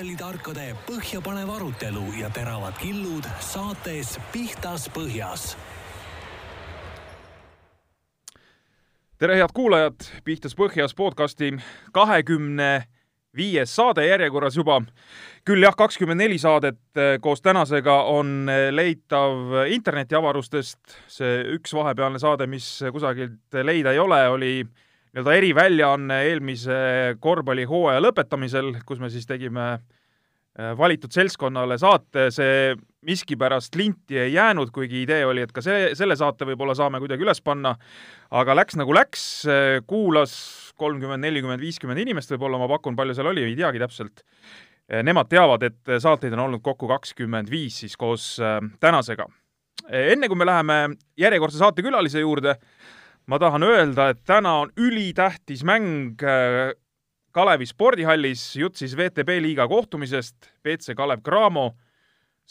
jalgpallitarkade põhjapanev arutelu ja teravad killud saates Pihtas Põhjas. tere, head kuulajad, Pihtas Põhjas podcasti kahekümne viies saade järjekorras juba. küll jah, kakskümmend neli saadet eh, koos tänasega on eh, leitav internetiavarustest. see üks vahepealne saade, mis kusagilt leida ei ole, oli nii-öelda eriväljaanne eelmise korvpallihooaja lõpetamisel, kus me siis tegime äh, valitud seltskonnale saate, see miskipärast linti ei jäänud, kuigi idee oli, et ka see, selle saate võib-olla saame kuidagi üles panna, aga läks nagu läks, kuulas kolmkümmend, nelikümmend, viiskümmend inimest võib-olla, ma pakun, palju seal oli, ei teagi täpselt. Nemad teavad, et saateid on olnud kokku kakskümmend viis siis koos äh, tänasega. enne kui me läheme järjekordse saatekülalise juurde, ma tahan öelda, et täna on ülitähtis mäng äh, Kalevi spordihallis, jutt siis VTB liiga kohtumisest, BC Kalev Cramo,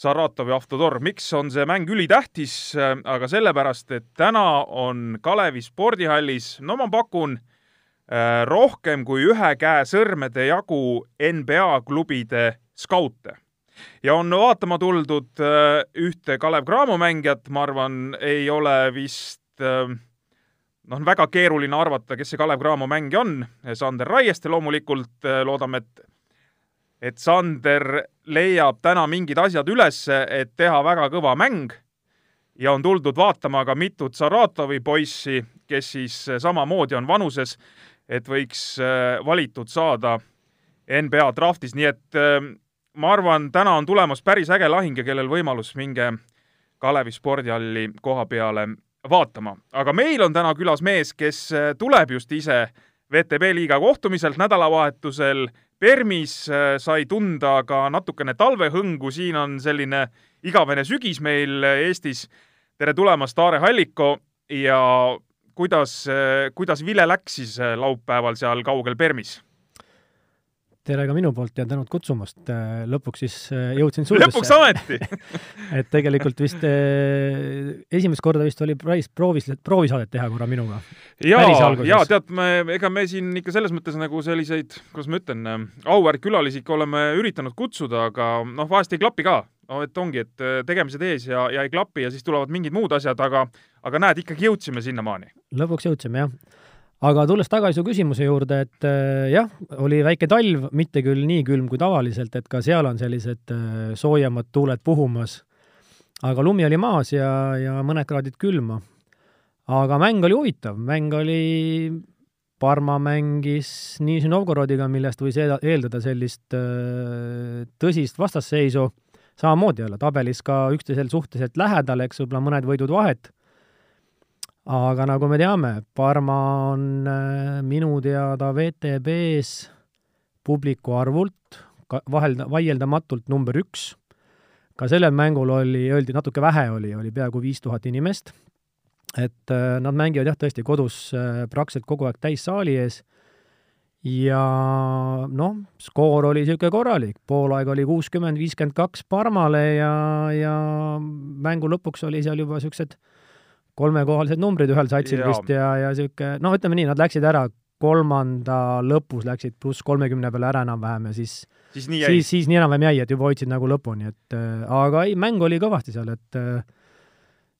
Saratov ja Avtodor. miks on see mäng ülitähtis? Äh, aga sellepärast, et täna on Kalevi spordihallis, no ma pakun, äh, rohkem kui ühe käe sõrmede jagu NBA klubide skaute ja on vaatama tuldud ühte Kalev Cramo mängijat, ma arvan, ei ole vist äh, noh, väga keeruline arvata, kes see Kalev Cramo mängija on. Sander Raieste loomulikult äh, loodame, et et Sander leiab täna mingid asjad üles, et teha väga kõva mäng. Ja on tuldud vaatama ka mitut Saratovi poissi, kes siis samamoodi on vanuses, et võiks äh, valitud saada NBA draftis, nii et äh, ma arvan, täna on tulemas päris äge lahing ja kellel võimalus, minge Kalevi spordihalli koha peale vaatama. aga meil on täna külas mees, kes äh, tuleb just ise VTB liiga kohtumiselt nädalavahetusel Permis, äh, sai tunda ka natukene talvehõngu, siin on selline igavene sügis meil äh, Eestis. tere tulemast, Aare Halliko ja kuidas, kuidas vile läks siis laupäeval seal kaugel Permis? Tere ka minu poolt ja tänud kutsumast. Äh, lõpuks siis äh, jõudsin stuudiosse. lõpuks ometi et tegelikult vist äh, esimest korda vist oli Price proovis, proovisaadet teha korra minuga. ja, ja tead, me, ega me siin ikka selles mõttes nagu selliseid, kuidas ma ütlen, auväärt külalisi ikka oleme üritanud kutsuda, aga noh, vahest ei klapi ka. no et ongi, et tegemised ees ja, ja ei klapi ja siis tulevad mingid muud asjad, aga aga näed, ikkagi jõudsime sinnamaani. lõpuks jõudsime, jah aga tulles tagasi su küsimuse juurde, et äh, jah, oli väike talv, mitte küll nii külm kui tavaliselt, et ka seal on sellised äh, soojemad tuuled puhumas. aga lumi oli maas ja, ja mõned kraadid külma. aga mäng oli huvitav, mäng oli, Parma mängis Nižni Novgorodiga, millest võis eeldada sellist äh, tõsist vastasseisu, samamoodi jälle tabelis ka üksteisel suhteliselt lähedal, eks võib-olla mõned võidud vahet aga nagu me teame, Parma on äh, minu teada VTB-s publiku arvult vahel, vaieldamatult number üks. ka sellel mängul oli, öeldi natuke vähe oli, oli peaaegu viis tuhat inimest. et äh, nad mängivad jah, tõesti kodus äh, praktiliselt kogu aeg täissaali ees ja noh, skoor oli niisugune korralik, poolaeg oli kuuskümmend, viiskümmend kaks Parmale ja, ja mängu lõpuks oli seal juba niisugused kolmekohalised numbrid ühel satsil ja. vist ja, ja niisugune, no ütleme nii, nad läksid ära kolmanda lõpus läksid pluss kolmekümne peale ära enam-vähem ja siis siis nii jäi? siis, siis nii enam-vähem jäi, et juba hoidsid nagu lõpuni, et äh, aga ei, mäng oli kõvasti seal, et äh,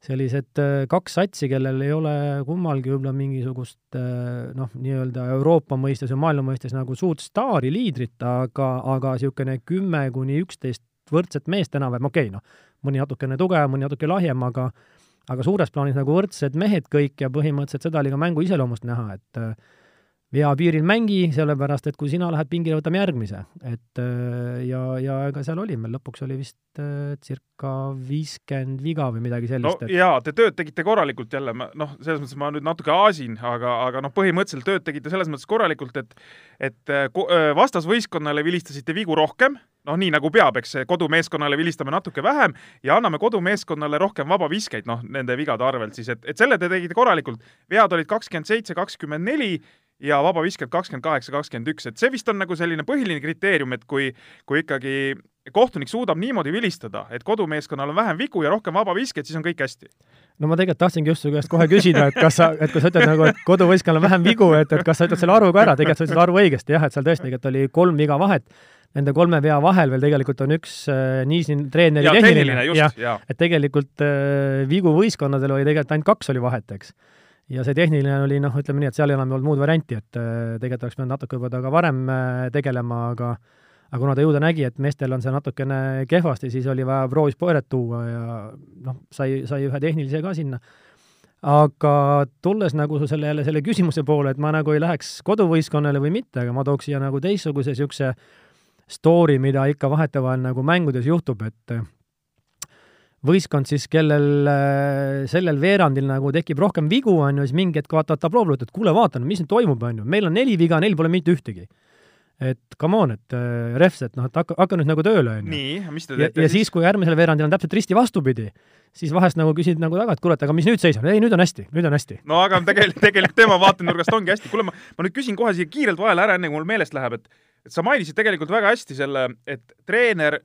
sellised äh, kaks satsi, kellel ei ole kummalgi võib-olla mingisugust noh, nii-öelda Euroopa mõistes või maailma mõistes nagu suurt staari, liidrit, aga, aga niisugune kümme kuni üksteist võrdset meest enam-vähem, okei okay,, noh, mõni natukene tugevam, mõni natuke lahjem, aga aga suures plaanis nagu võrdsed mehed kõik ja põhimõtteliselt seda oli ka mängu iseloomust näha, et äh, vea piiril mängi, sellepärast et kui sina lähed pingile, võtame järgmise. et äh, ja, ja ega seal oli, meil lõpuks oli vist äh, circa viiskümmend viga või midagi sellist. no et... jaa, te tööd tegite korralikult jälle, ma noh, selles mõttes ma nüüd natuke aasin, aga, aga noh, põhimõtteliselt tööd tegite selles mõttes korralikult, et et vastasvõistkonnale vilistasite vigu rohkem noh, nii nagu peab, eks kodumeeskonnale vilistame natuke vähem ja anname kodumeeskonnale rohkem vabaviskeid, noh, nende vigade arvelt siis, et, et selle te tegite korralikult. vead olid kakskümmend seitse, kakskümmend neli ja vabavisked kakskümmend kaheksa, kakskümmend üks, et see vist on nagu selline põhiline kriteerium, et kui, kui ikkagi kohtunik suudab niimoodi vilistada, et kodumeeskonnal on vähem vigu ja rohkem vabaviskeid, siis on kõik hästi. no ma tegelikult tahtsingi just su käest kohe küsida, et kas sa, et kui sa ütled nagu, et koduvõistkonnal on vähem vigu, et, et kas sa ütled selle arvu ka ära, tegelikult sa ütlesid arvu õigesti jah, et seal tõesti tegelikult oli kolm viga vahet nende kolme vea vahel veel tegelikult on üks äh, nii siin treeneri ja tehniline, tehniline, et tegelikult äh, vigu võistkonnadel oli tegelikult ainult kaks oli vahet, eks. ja see tehniline oli noh, ütleme nii, et seal ei enam olnud muud varianti, et äh, tegelikult oleks pidanud natuke juba temaga varem äh, tegelema, aga aga kuna ta ju ta nägi, et meestel on see natukene kehvasti, siis oli vaja proovis Poiret tuua ja noh, sai, sai ühe tehnilise ka sinna. Aga tulles nagu selle jälle selle küsimuse poole, et ma nagu ei läheks koduvõistkonnale või mitte, aga ma tooks siia nagu teistsuguse niisuguse story, mida ikka vahetevahel nagu mängudes juhtub, et võistkond siis, kellel äh, sellel veerandil nagu tekib rohkem vigu, on ju, siis mingi hetk vaatavad tabloole, et kuule, vaata, mis nüüd toimub, on ju, meil on neli viga, neil pole mitte ühtegi. et come on, et äh, refs, et noh, et hakka, hakka nüüd nagu tööle, on ju. nii, mis te ja, teete ja siis, kui järgmisel veerandil on täpselt risti vastupidi, siis vahest nagu küsid nagu taga, et kuule, et aga mis nüüd seis on? ei, nüüd on hästi, nüüd on hästi. no aga tegelikult, tegelikult tema vaatenurgast ongi hästi. kuule, ma, ma nüüd küsin kohe siia kiirelt vahele ära, enne kui mul meelest läheb, et et sa mainisid tegelikult väga hästi selle, et treener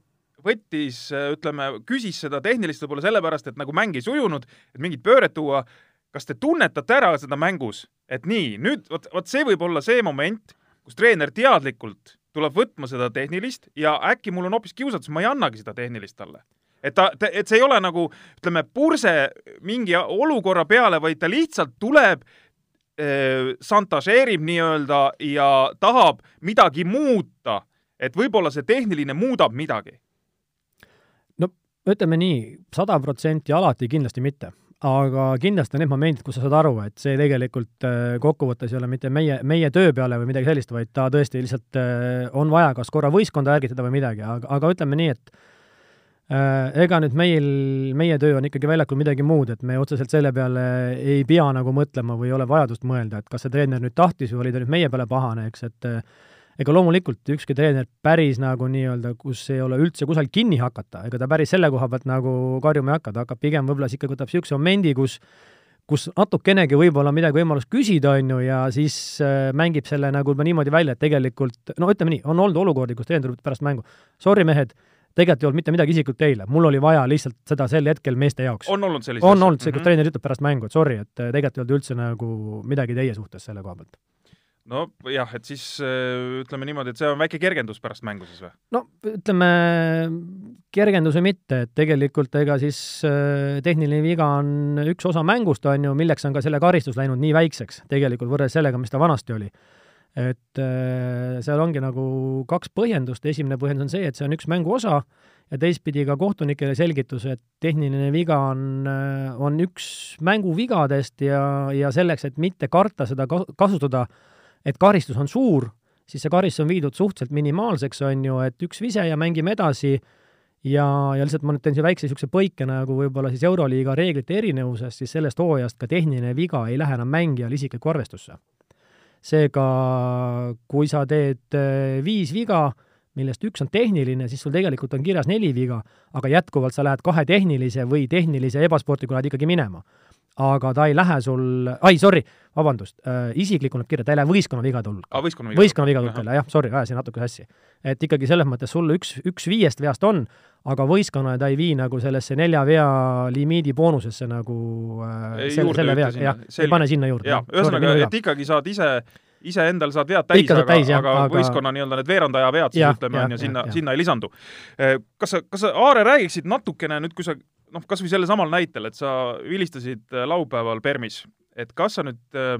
võttis, ütleme, küsis seda tehnilist võib-olla sellepärast, et nagu mäng ei sujunud, et mingit pööret tuua. kas te tunnetate ära seda mängus, et nii, nüüd vot, vot see võib olla see moment, kus treener teadlikult tuleb võtma seda tehnilist ja äkki mul on hoopis kiusatus, ma ei annagi seda tehnilist talle et ta, et see ei ole nagu ütleme, purse mingi olukorra peale, vaid ta lihtsalt tuleb šantažeerib nii-öelda ja tahab midagi muuta, et võib-olla see tehniline muudab midagi. no ütleme nii, sada protsenti alati kindlasti mitte, aga kindlasti on need momendid, kus sa saad aru, et see tegelikult kokkuvõttes ei ole mitte meie, meie töö peale või midagi sellist, vaid ta tõesti lihtsalt on vaja kas korra võistkonda ärgitada või midagi, aga, aga ütleme nii, et Äh, ega nüüd meil, meie töö on ikkagi väljakul midagi muud, et me otseselt selle peale ei pea nagu mõtlema või ei ole vajadust mõelda, et kas see treener nüüd tahtis või oli ta nüüd meie peale pahane, eks, et äh, ega loomulikult ükski treener päris nagu nii-öelda, kus ei ole üldse kusagil kinni hakata, ega ta päris selle koha pealt nagu karjuma ei hakka, ta hakkab pigem võib-olla siis ikkagi võtab niisuguse momendi, kus kus natukenegi võib-olla midagi võimalust küsida, on ju, ja siis äh, mängib selle nagu niimoodi välja, et tegelikult no ütleme nii, on olnud olukordi, kus treener ütleb pärast mängu, sorry mehed, tegelikult ei olnud mitte midagi isikut teile, mul oli vaja lihtsalt seda sel hetkel meeste jaoks. on olnud selliseid on olnud see, kus mm -hmm. treener ütleb pärast mängu, et sorry, et äh, tegelikult ei olnud üldse nagu midagi teie suhtes selle koha pealt nojah, et siis äh, ütleme niimoodi, et see on väike kergendus pärast mängu siis või? no ütleme, kergendus või mitte, et tegelikult ega siis äh, tehniline viga on üks osa mängust, on ju, milleks on ka selle karistus läinud nii väikseks tegelikult võrreldes sellega, mis ta vanasti oli et äh, seal ongi nagu kaks põhjendust, esimene põhjendus on see, et see on üks mängu osa ja teistpidi ka kohtunikele selgitus, et tehniline viga on, äh, on üks mänguvigadest ja, ja selleks, et mitte karta seda kasutada, et karistus on suur, siis see karistus on viidud suhteliselt minimaalseks, on ju, et üks vise ja mängime edasi. Ja, ja lihtsalt ma nüüd teen siia väikse niisuguse põike nagu võib-olla siis Euroliiga reeglite erinevusest, siis sellest hooajast ka tehniline viga ei lähe enam mängijal isiklikku arvestusse seega kui sa teed äh, viis viga, millest üks on tehniline, siis sul tegelikult on kirjas neli viga, aga jätkuvalt sa lähed kahe tehnilise või tehnilise ebasportliku lähed ikkagi minema. aga ta ei lähe sul, ai, sorry, vabandust äh,, isiklikul läheb kirja, ta ei lähe võistkonna vigade hulka ah,. võistkonna vigade võistkonna vigade hulka, jah, sorry, ajasin natuke sassi. et ikkagi selles mõttes sul üks, üks viiest veast on, aga võistkonna ta ei vii nagu sellesse nelja vea limiidi boonusesse nagu äh, selle, selle vea, jah, ei pane sinna juurde. jah, ühesõnaga, et ikkagi saad ise iseendal saad vead täis, aga, täis, aga, aga võistkonna nii-öelda need veerandaja vead siis ütleme, on ju, sinna, sinna ei lisandu. Eh, kas sa, kas sa, Aare, räägiksid natukene nüüd, kui sa noh, kas või selle samal näitel, et sa vilistasid eh, laupäeval Permis, et kas sa nüüd äh,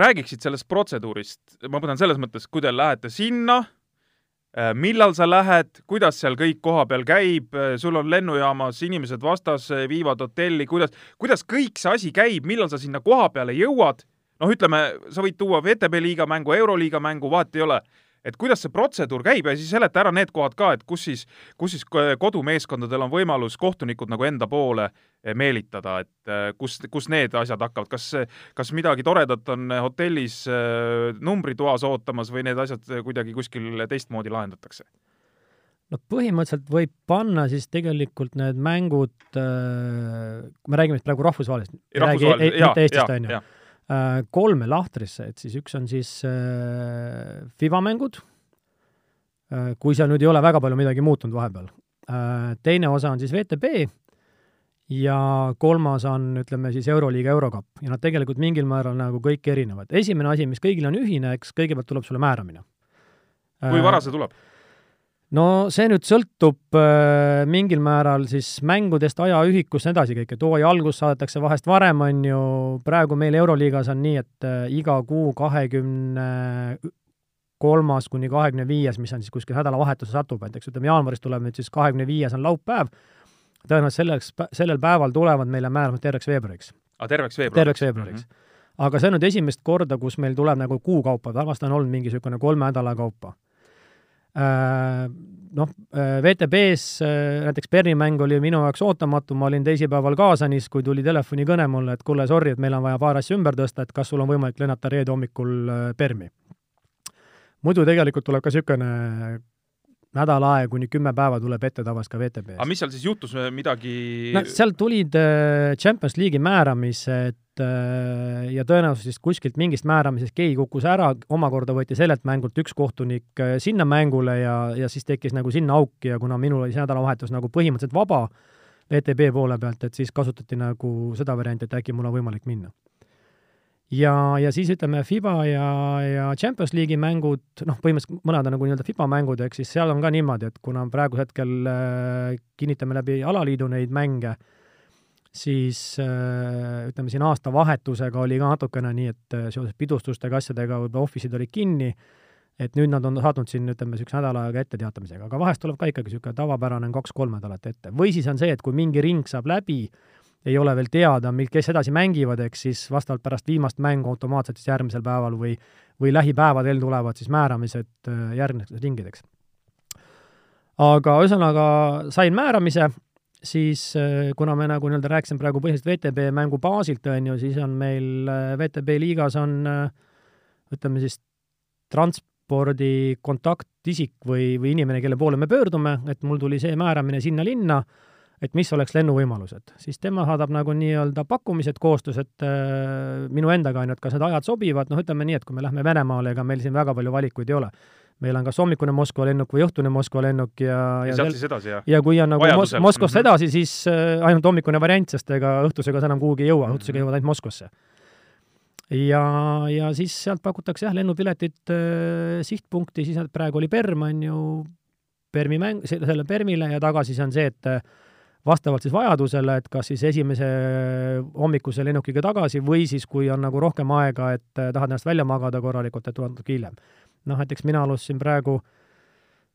räägiksid sellest protseduurist, ma mõtlen selles mõttes, kui te lähete sinna millal sa lähed, kuidas seal kõik kohapeal käib, sul on lennujaamas inimesed vastas, viivad hotelli, kuidas, kuidas kõik see asi käib, millal sa sinna kohapeale jõuad noh, ütleme, sa võid tuua VTB liiga mängu, Euroliiga mängu, vahet ei ole. et kuidas see protseduur käib ja siis seleta ära need kohad ka, et kus siis, kus siis kodumeeskondadel on võimalus kohtunikud nagu enda poole eh, meelitada, et eh, kus, kus need asjad hakkavad, kas, kas midagi toredat on hotellis numbritoas ootamas või need asjad kuidagi kuskil teistmoodi lahendatakse? no põhimõtteliselt võib panna siis tegelikult need mängud äh,, me räägime praegu rahvusvahelisest, mitte Eestist, on ju Äh, kolme lahtrisse, et siis üks on siis äh, FIBA mängud, äh, kui seal nüüd ei ole väga palju midagi muutunud vahepeal. teine osa on siis VTB ja kolmas on, ütleme siis Euroliiga, Eurocup ja nad tegelikult mingil määral nagu kõik erinevad. esimene asi, mis kõigil on ühine, eks kõigepealt tuleb sulle määramine. kui vara see tuleb? No see nüüd sõltub äh, mingil määral siis mängudest, ajaühikust ja nii edasi kõik, et hooaja algus saadetakse vahest varem, on ju, praegu meil Euroliigas on nii, et äh, iga kuu kahekümne kolmas kuni kahekümne viies, mis on siis kuskil nädalavahetuse satub, et eks ütleme, jaanuaris tuleb nüüd siis kahekümne viies on laupäev, tõenäoliselt selleks, sellel päeval tulevad meile määramised terveks veebruariks. aa, terveks veebruariks? terveks veebruariks mm. -hmm. aga see on nüüd esimest korda, kus meil tuleb nagu kuu kaupa, tavaliselt on olnud mingi niisugune kolme nädala kaupa noh, äh, VTB-s äh, näiteks Berni mäng oli minu jaoks ootamatu, ma olin teisipäeval Kaasanis, kui tuli telefonikõne mulle, et kuule, sorry, et meil on vaja paar asja ümber tõsta, et kas sul on võimalik lennata reede hommikul Permi. muidu tegelikult tuleb ka niisugune nädal aega kuni kümme päeva tuleb ette tavaliselt ka VTB-s. aga mis seal siis juhtus, midagi no sealt tulid äh, Champions League'i määramised äh, ja tõenäoliselt siis kuskilt mingist määramisest keegi kukkus ära, omakorda võeti sellelt mängult üks kohtunik äh, sinna mängule ja, ja siis tekkis nagu sinna auk ja kuna minul oli see nädalavahetus nagu põhimõtteliselt vaba VTB poole pealt, et siis kasutati nagu seda varianti, et äkki mul on võimalik minna ja, ja siis ütleme, FIBA ja, ja Champions League'i mängud, noh, põhimõtteliselt mõned on nagu nii-öelda FIBA mängud, ehk siis seal on ka niimoodi, et kuna praegusel hetkel äh, kinnitame läbi alaliidu neid mänge, siis äh, ütleme siin aastavahetusega oli ka natukene nii, et äh, seoses pidustustega, asjadega võib-olla office'id olid kinni, et nüüd nad on saatnud siin, ütleme, niisuguse nädala aega etteteatamisega, aga vahest tuleb ka ikkagi niisugune tavapärane kaks-kolm nädalat ette. või siis on see, et kui mingi ring saab läbi, ei ole veel teada, mil, kes edasi mängivad, ehk siis vastavalt pärast viimast mängu automaatselt siis järgmisel päeval või, või lähipäevadel tulevad siis määramised äh, järgnevateks ringideks. aga ühesõnaga, sain määramise, siis äh, kuna me nagu nii-öelda rääkisime praegu põhiliselt VTB mängu baasilt, on ju, siis on meil äh, VTB liigas on ütleme siis transpordi kontaktisik või, või inimene, kelle poole me pöördume, et mul tuli see määramine sinna linna et mis oleks lennuvõimalused, siis tema saadab nagu nii-öelda pakkumised koostöös, et äh, minu endaga et kas need ajad sobivad, noh, ütleme nii, et kui me lähme Venemaale, ega meil siin väga palju valikuid ei ole. meil on kas hommikune Moskva lennuk või õhtune Moskva lennuk ja ja sealt siis edasi, jah? ja kui on nagu Mos Moskvasse mm -hmm. edasi, siis äh, ainult hommikune variant, sest ega õhtusega sa enam kuhugi ei jõua, õhtusega jõuad ainult Moskvasse ja, ja siis sealt pakutakse jah, lennupiletid äh, sihtpunkti, siis praegu oli Perm, on ju, Permi mäng, selle Permile ja tagasi siis on see, et äh, vastavalt siis vajadusele, et kas siis esimese hommikuse lennukiga tagasi või siis, kui on nagu rohkem aega, et eh, tahad ennast välja magada korralikult, et tuleb natuke hiljem. noh, näiteks mina alustasin praegu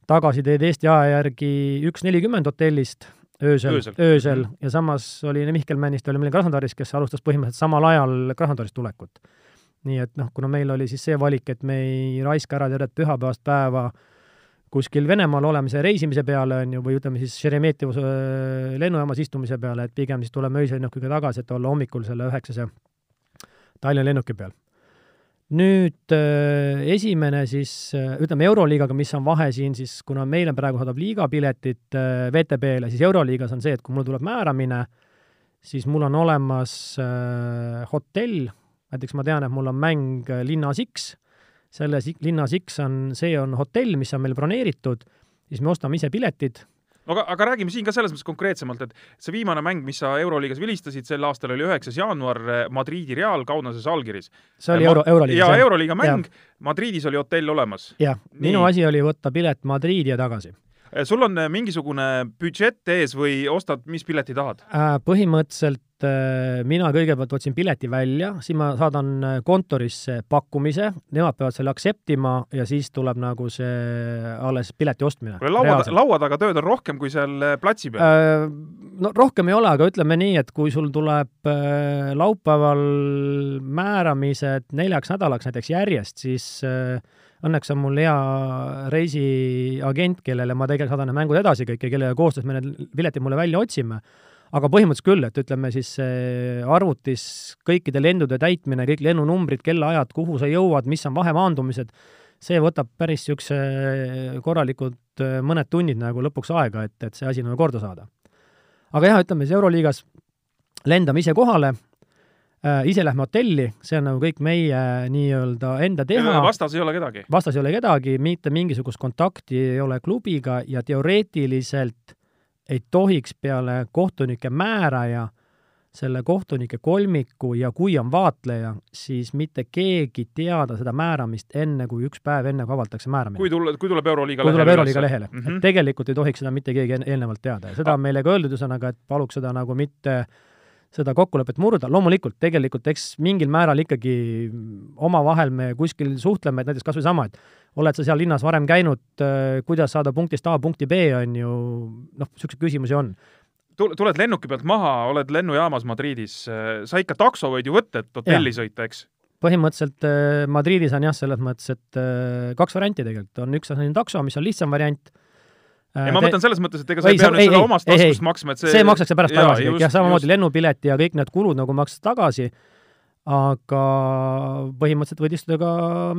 tagasiteed Eesti aja järgi üks nelikümmend hotellist öösel, öösel, öösel -hmm. ja samas oli Mihkel Männiste oli meil Krasnodaris, kes alustas põhimõtteliselt samal ajal Krasnodarist tulekut. nii et noh, kuna meil oli siis see valik, et me ei raiska ära tervet pühapäevast päeva äh, kuskil Venemaal olemise reisimise peale, on ju, või ütleme siis Šeremetjevo äh, lennujaamas istumise peale, et pigem siis tuleme öislennukiga tagasi, et olla hommikul selle üheksase Tallinna lennuki peal. nüüd äh, esimene siis, äh, ütleme Euroliigaga, mis on vahe siin siis, kuna meile praegu saadab liigapiletid VTB-le, siis Euroliigas on see, et kui mul tuleb määramine, siis mul on olemas hotell, näiteks ma tean, et mul on mäng linnas X selles linnas X on, see on hotell, mis on meil broneeritud, siis me ostame ise piletid. No aga, aga räägime siin ka selles mõttes konkreetsemalt, et see viimane mäng, mis sa Euroliigas vilistasid, sel aastal oli üheksas jaanuar eh, Madridi Real Kaunases Algiris. see oli Euro, Euroliigas, jaa, Euroliiga mäng, Madridis oli hotell olemas. jah, minu asi oli võtta pilet Madriidi ja tagasi. Eh, sul on eh, mingisugune budžett ees või ostad, mis pileti tahad? Äh, põhimõtteliselt äh, mina kõigepealt võtsin pileti välja, siis ma saadan äh, kontorisse pakkumise, nemad peavad selle accept ima ja siis tuleb nagu see alles pileti ostmine. laua, laua taga tööd on rohkem kui seal platsi peal? No rohkem ei ole, aga ütleme nii, et kui sul tuleb laupäeval määramised neljaks nädalaks näiteks järjest, siis õnneks on mul hea reisiagent, kellele ma tegelikult saadan need mängud edasi kõik ja kellega koostöös me need piletid mulle välja otsime. aga põhimõtteliselt küll, et ütleme siis arvutis kõikide lendude täitmine, kõik lennunumbrid, kellaajad, kuhu sa jõuad, mis on vahemaandumised, see võtab päris niisuguse korralikud mõned tunnid nagu lõpuks aega, et, et see asi nagu korda saada. aga jah, ütleme siis Euroliigas lendame ise kohale ise lähme hotelli, see on nagu kõik meie nii-öelda enda teha. vastas ei ole kedagi? vastas ei ole kedagi, mitte mingisugust kontakti ei ole klubiga ja teoreetiliselt ei tohiks peale kohtunike määraja selle kohtunike kolmiku ja kui on vaatleja, siis mitte keegi teada seda määramist enne, kui üks päev enne, kui avaldatakse määramine. kui tuleb, kui tuleb Euroliiga kui lehele. tuleb Euroliiga lehele mm. -hmm. et tegelikult ei tohiks seda mitte keegi eelnevalt teada ja seda on meile ka öeldud, ühesõnaga, et paluks seda nagu mitte seda kokkulepet murda, loomulikult tegelikult eks mingil määral ikkagi omavahel me kuskil suhtleme, et näiteks kas või sama, et oled sa seal linnas varem käinud, kuidas saada punktist A punkti B, on ju, noh, niisuguseid küsimusi on tuled lennuki pealt maha, oled lennujaamas Madridis, sa ikka takso võid ju võtta, et hotelli ja. sõita, eks? põhimõtteliselt äh, Madridis on jah, selles mõttes, et äh, kaks varianti tegelikult, on üks on selline takso, mis on lihtsam variant, ei, ma mõtlen selles mõttes, et ega sa ei pea nüüd seda omast taskust maksma, et see see makstakse pärast tagasi, jah, samamoodi lennupilet ja kõik need kulud nagu maksad tagasi, aga põhimõtteliselt võid istuda ka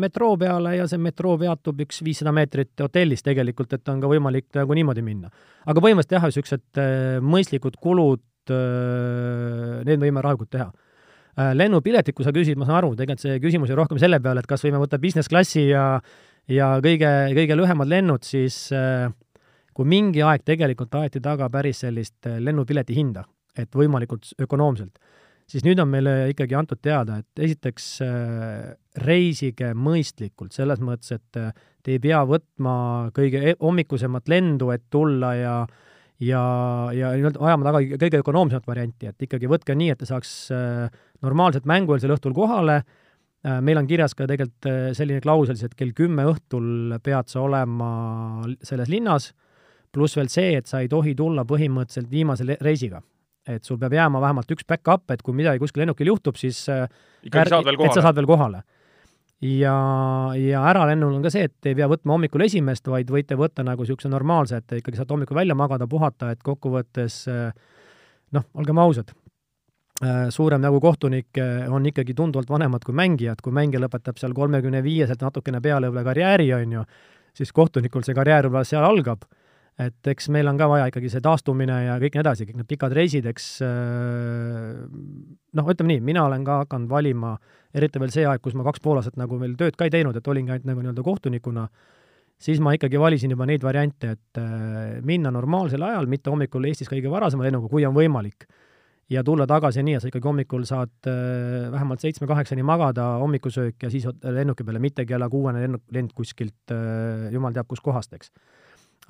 metroo peale ja see metroo peatub üks viissada meetrit hotellist tegelikult, et on ka võimalik nagu niimoodi minna. aga põhimõtteliselt jah, niisugused äh, mõistlikud kulud, äh, need võime rahulikult teha. Äh, lennupiletit, kui sa küsid, ma saan aru, tegelikult see küsimus oli rohkem selle peale, et kas võime võtta business klassi ja ja kõige, kõige lühemad lennud, siis kui mingi aeg tegelikult aeti taga päris sellist lennupileti hinda, et võimalikult ökonoomselt siis nüüd on meile ikkagi antud teada, et esiteks äh, reisige mõistlikult, selles mõttes, et äh, te ei pea võtma kõige e-, hommikusemat lendu, et tulla ja ja, ja nii-öelda ajama taga kõige ökonoomsemat varianti, et ikkagi võtke nii, et ta saaks normaalselt mängueelsel õhtul kohale, meil on kirjas ka tegelikult selline klausel siis, et kell kümme õhtul pead sa olema selles linnas, pluss veel see, et sa ei tohi tulla põhimõtteliselt viimase reisiga et sul peab jääma vähemalt üks back-up, et kui midagi kuskil lennukil juhtub, siis äh, ikkagi saad veel kohale. et sa saad veel kohale. ja, ja äralennul on ka see, et ei pea võtma hommikul esimest, vaid võite võtta nagu niisuguse normaalse, et ikkagi saate hommikul välja magada, puhata, et kokkuvõttes äh, noh, olgem ausad, äh, suurem nagu kohtunik on ikkagi tunduvalt vanemad kui mängijad, kui mängija lõpetab seal kolmekümne viieselt natukene peale võib-olla karjääri, on ju, siis kohtunikul see karjäär võib-olla seal algab et eks meil on ka vaja ikkagi see taastumine ja kõik nii edasi, kõik need pikad reisid, eks äh, noh, ütleme nii, mina olen ka hakanud valima, eriti veel see aeg, kus ma kaks pool aastat nagu veel tööd ka ei teinud, et olingi ainult nagu nii-öelda kohtunikuna, siis ma ikkagi valisin juba neid variante, et äh, minna normaalsel ajal, mitte hommikul Eestis kõige varasema lennuga, kui on võimalik, ja tulla tagasi nii, et sa ikkagi hommikul saad äh, vähemalt seitsme-kaheksani magada, hommikusöök ja siis lennuki peale, mitte kella kuuene lennuk, lend kuskilt jumal teab kus kohast, eks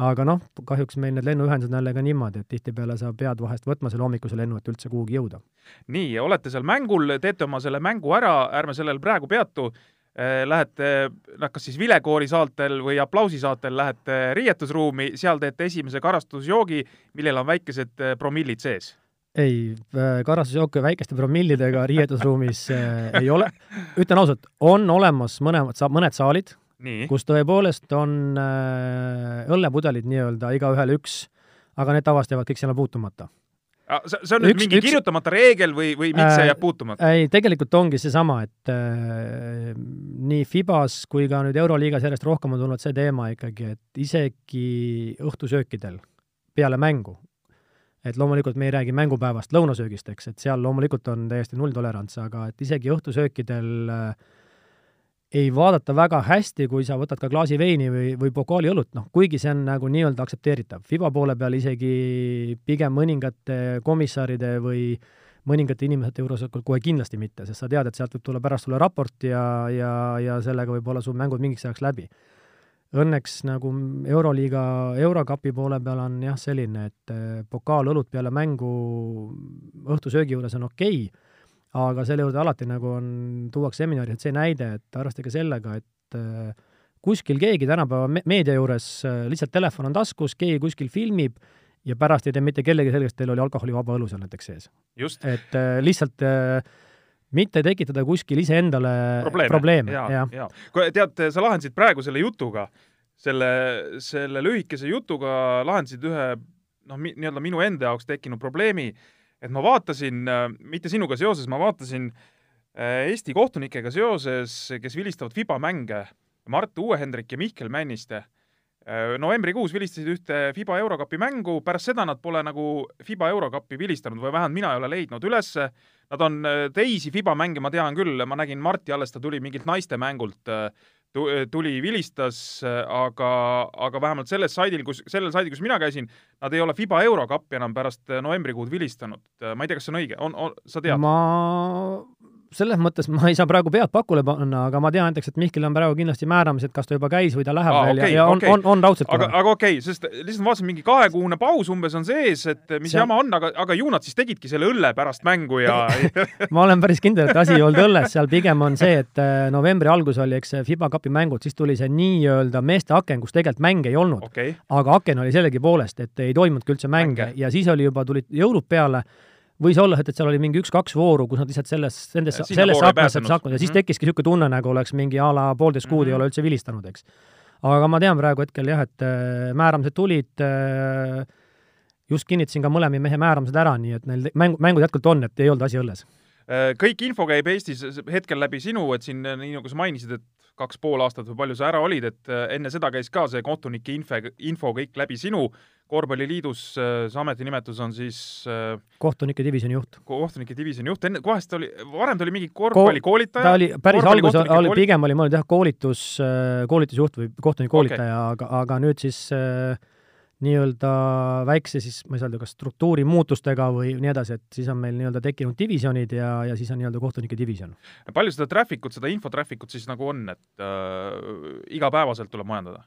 aga noh, kahjuks meil need lennuühendused on jälle ka niimoodi, et tihtipeale sa pead vahest võtma selle hommikuse lennu, et üldse kuhugi jõuda. nii, olete seal mängul, teete oma selle mängu ära, ärme sellel praegu peatu eh,, lähete, noh, kas siis vilekoorisaatel või aplausisaatel lähete riietusruumi, seal teete esimese karastusjoogi, millel on väikesed eh, promillid sees ei, äh, karastusjooke väikeste promillidega riietusruumis ei ole. ütlen ausalt, on olemas mõlemad, mõned saalid, kus tõepoolest on äh, õllepudelid nii-öelda igaühel üks, aga need tavaliselt jäävad kõik sinna puutumata. see on nüüd üks, mingi üks, kirjutamata reegel või, või miks äh, see jääb puutumata? ei, tegelikult ongi seesama, et äh, nii Fibas kui ka nüüd Euroliigas järjest rohkem on tulnud see teema ikkagi, et isegi õhtusöökidel peale mängu, et loomulikult me ei räägi mängupäevast lõunasöögist, eks, et seal loomulikult on täiesti nulltolerants, aga et isegi õhtusöökidel äh, ei vaadata väga hästi, kui sa võtad ka klaasi veini või, või pokaali õlut, noh, kuigi see on nagu nii-öelda aktsepteeritav. FIBA poole peal isegi pigem mõningate komissaride või mõningate inimeste juures kohe kindlasti mitte, sest sa tead, et sealt võib tulla pärast sulle raport ja, ja, ja sellega võib-olla sul mängud mingiks ajaks läbi. Õnneks nagu Euroliiga, Eurokapi poole peal on jah, selline, et pokaal õlut peale mängu õhtusöögi juures on okei okay,, aga selle juurde alati nagu on, tuuakse seminaris, et see näide, et arvestage sellega, et äh, kuskil keegi tänapäeva me meedia juures äh, lihtsalt telefon on taskus, keegi kuskil filmib ja pärast ei tee mitte kellegi selgeks, et teil oli alkoholivaba õlu seal näiteks sees. et äh, lihtsalt mitte tekitada kuskil iseendale probleeme, probleeme. ja, ja. ja. kui tead, sa lahendasid praegu selle jutuga, selle, selle lühikese jutuga lahendasid ühe noh, nii-öelda minu enda jaoks tekkinud probleemi et ma vaatasin, äh, mitte sinuga seoses, ma vaatasin äh, Eesti kohtunikega seoses, kes vilistavad FIBA mänge, Mart Uue-Hendrik ja Mihkel Männiste. Äh, novembrikuus vilistasid ühte FIBA Eurokapi mängu, pärast seda nad pole nagu FIBA Eurokapi vilistanud või vähemalt mina ei ole leidnud ülesse. Nad on teisi FIBA mänge, ma tean küll, ma nägin Marti alles, ta tuli mingilt naiste mängult tuli, vilistas, aga, aga vähemalt selles saidil, kus, sellel saidil, kus mina käisin, nad ei ole Fiba eurokappi enam pärast novembrikuud vilistanud. ma ei tea, kas see on õige, on, on, sa tead? ma selles mõttes ma ei saa praegu pead pakule panna, aga ma tean näiteks, et Mihkel on praegu kindlasti määramised, kas ta juba käis või ta läheb Aa, veel okay, ja, ja on okay., on, on raudselt aga, aga okei okay,, sest lihtsalt vaatasin, mingi kahekuune paus umbes on sees, et mis see... jama on, aga, aga ju nad siis tegidki selle õlle pärast mängu ja ma olen päris kindel, et asi ei olnud õlles, seal pigem on see, et äh, novembri algus oli, eks, FIBA kapi mängud, siis tuli see nii-öelda meeste aken, kus tegelikult mänge ei olnud. Okay.. aga aken oli sellegipoolest, et ei toimunudki üldse mänge, mänge. ja siis oli juba, tulid jõulud peale võis olla, et, et seal oli mingi üks-kaks vooru, kus nad lihtsalt selles, nendesse, sellesse aknasse saanud ja siis -hmm. tekkiski niisugune tunne, nagu oleks mingi a la poolteist kuud mm -hmm. ei mhm. ole üldse vilistanud, eks. aga ma tean praegu hetkel jah, et äh, määramised tulid äh,, just kinnitasin ka mõlema mehe määramised ära, nii et neil mäng, mängud jätkuvalt on, et ei olnud asi õlles kõik info käib Eestis hetkel läbi sinu, et siin nii nagu sa mainisid, et kaks pool aastat või palju sa ära olid, et äh, enne seda käis ka see kohtunike info, info kõik läbi sinu korvpalliliidus äh, see ametinimetus on siis äh, kohtunike divisjoni juht. kohtunike divisjoni juht, enne, vahest oli, varem ta oli mingi korvpallikoolitaja Ko? ta oli, päris alguses oli, pigem oli mõeldud jah, koolitus, äh, koolitusjuht või kohtunikukoolitaja okay., aga, aga nüüd siis äh, nii-öelda väikse siis, ma ei saa öelda, kas struktuuri muutustega või nii edasi, et siis on meil nii-öelda tekkinud divisjonid ja, ja siis on nii-öelda kohtunike divisjon. palju seda traffic ut, seda infotraffic ut siis nagu on, et äh, igapäevaselt tuleb majandada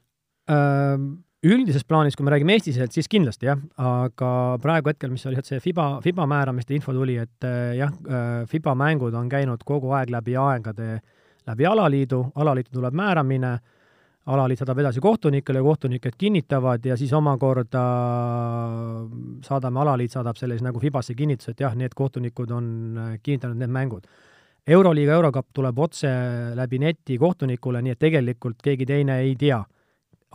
äh,? üldises plaanis, kui me räägime Eesti-siselt, siis kindlasti jah, aga praegu hetkel, mis oli see FIBA, FIBA määramiste info tuli, et äh, jah, äh, FIBA mängud on käinud kogu aeg läbi aegade läbi alaliidu, alaliitu tuleb määramine, alaliit saadab edasi kohtunikele, kohtunikud kinnitavad ja siis omakorda saadame, alaliit saadab selle siis nagu FIBA-sse kinnituse, et jah, need kohtunikud on äh, kinnitanud need mängud. Euroliiga eurokapp tuleb otse läbi neti kohtunikule, nii et tegelikult keegi teine ei tea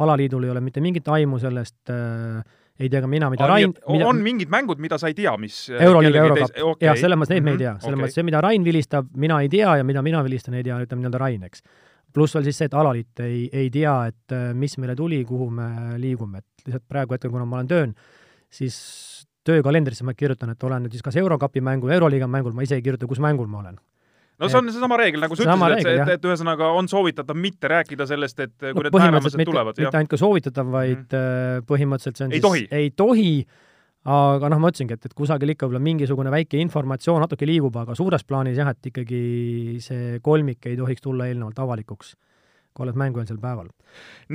alaliidul ei ole mitte mingit aimu sellest äh, ei tea ka mina, mida Rain mida, on mingid mängud, mida sa ei tea, mis äh, Euroliiga, Eurokapp okay., jah, selles mõttes neid mm -hmm. me ei mhm, tea, selles okay. mõttes see, mida Rain vilistab, mina ei tea ja mida mina vilistan, ei tea, ütleme nii-öelda Rain, eks. Pluss veel siis see, et alaliit ei, ei tea, et äh, mis meile tuli, kuhu me liigume, et lihtsalt praegu hetkel, kuna ma olen tööl, siis töökalendrisse ma kirjutan, et olen nüüd siis kas Eurokapi mängul, Euroliiga mängul, ma ise ei kirjuta, kus mängul ma olen no see on seesama reegel, nagu sa ütlesid, et, et, et ühesõnaga on soovitatav mitte rääkida sellest, et kui no, need määramised tulevad. mitte ainult ka soovitatav, vaid mm. põhimõtteliselt see on ei siis tohi. ei tohi, aga noh, ma ütlesingi, et, et kusagil ikka võib-olla mingisugune väike informatsioon natuke liigub, aga suures plaanis jah, et ikkagi see kolmik ei tohiks tulla eelnevalt avalikuks kui oled mängueelsel päeval.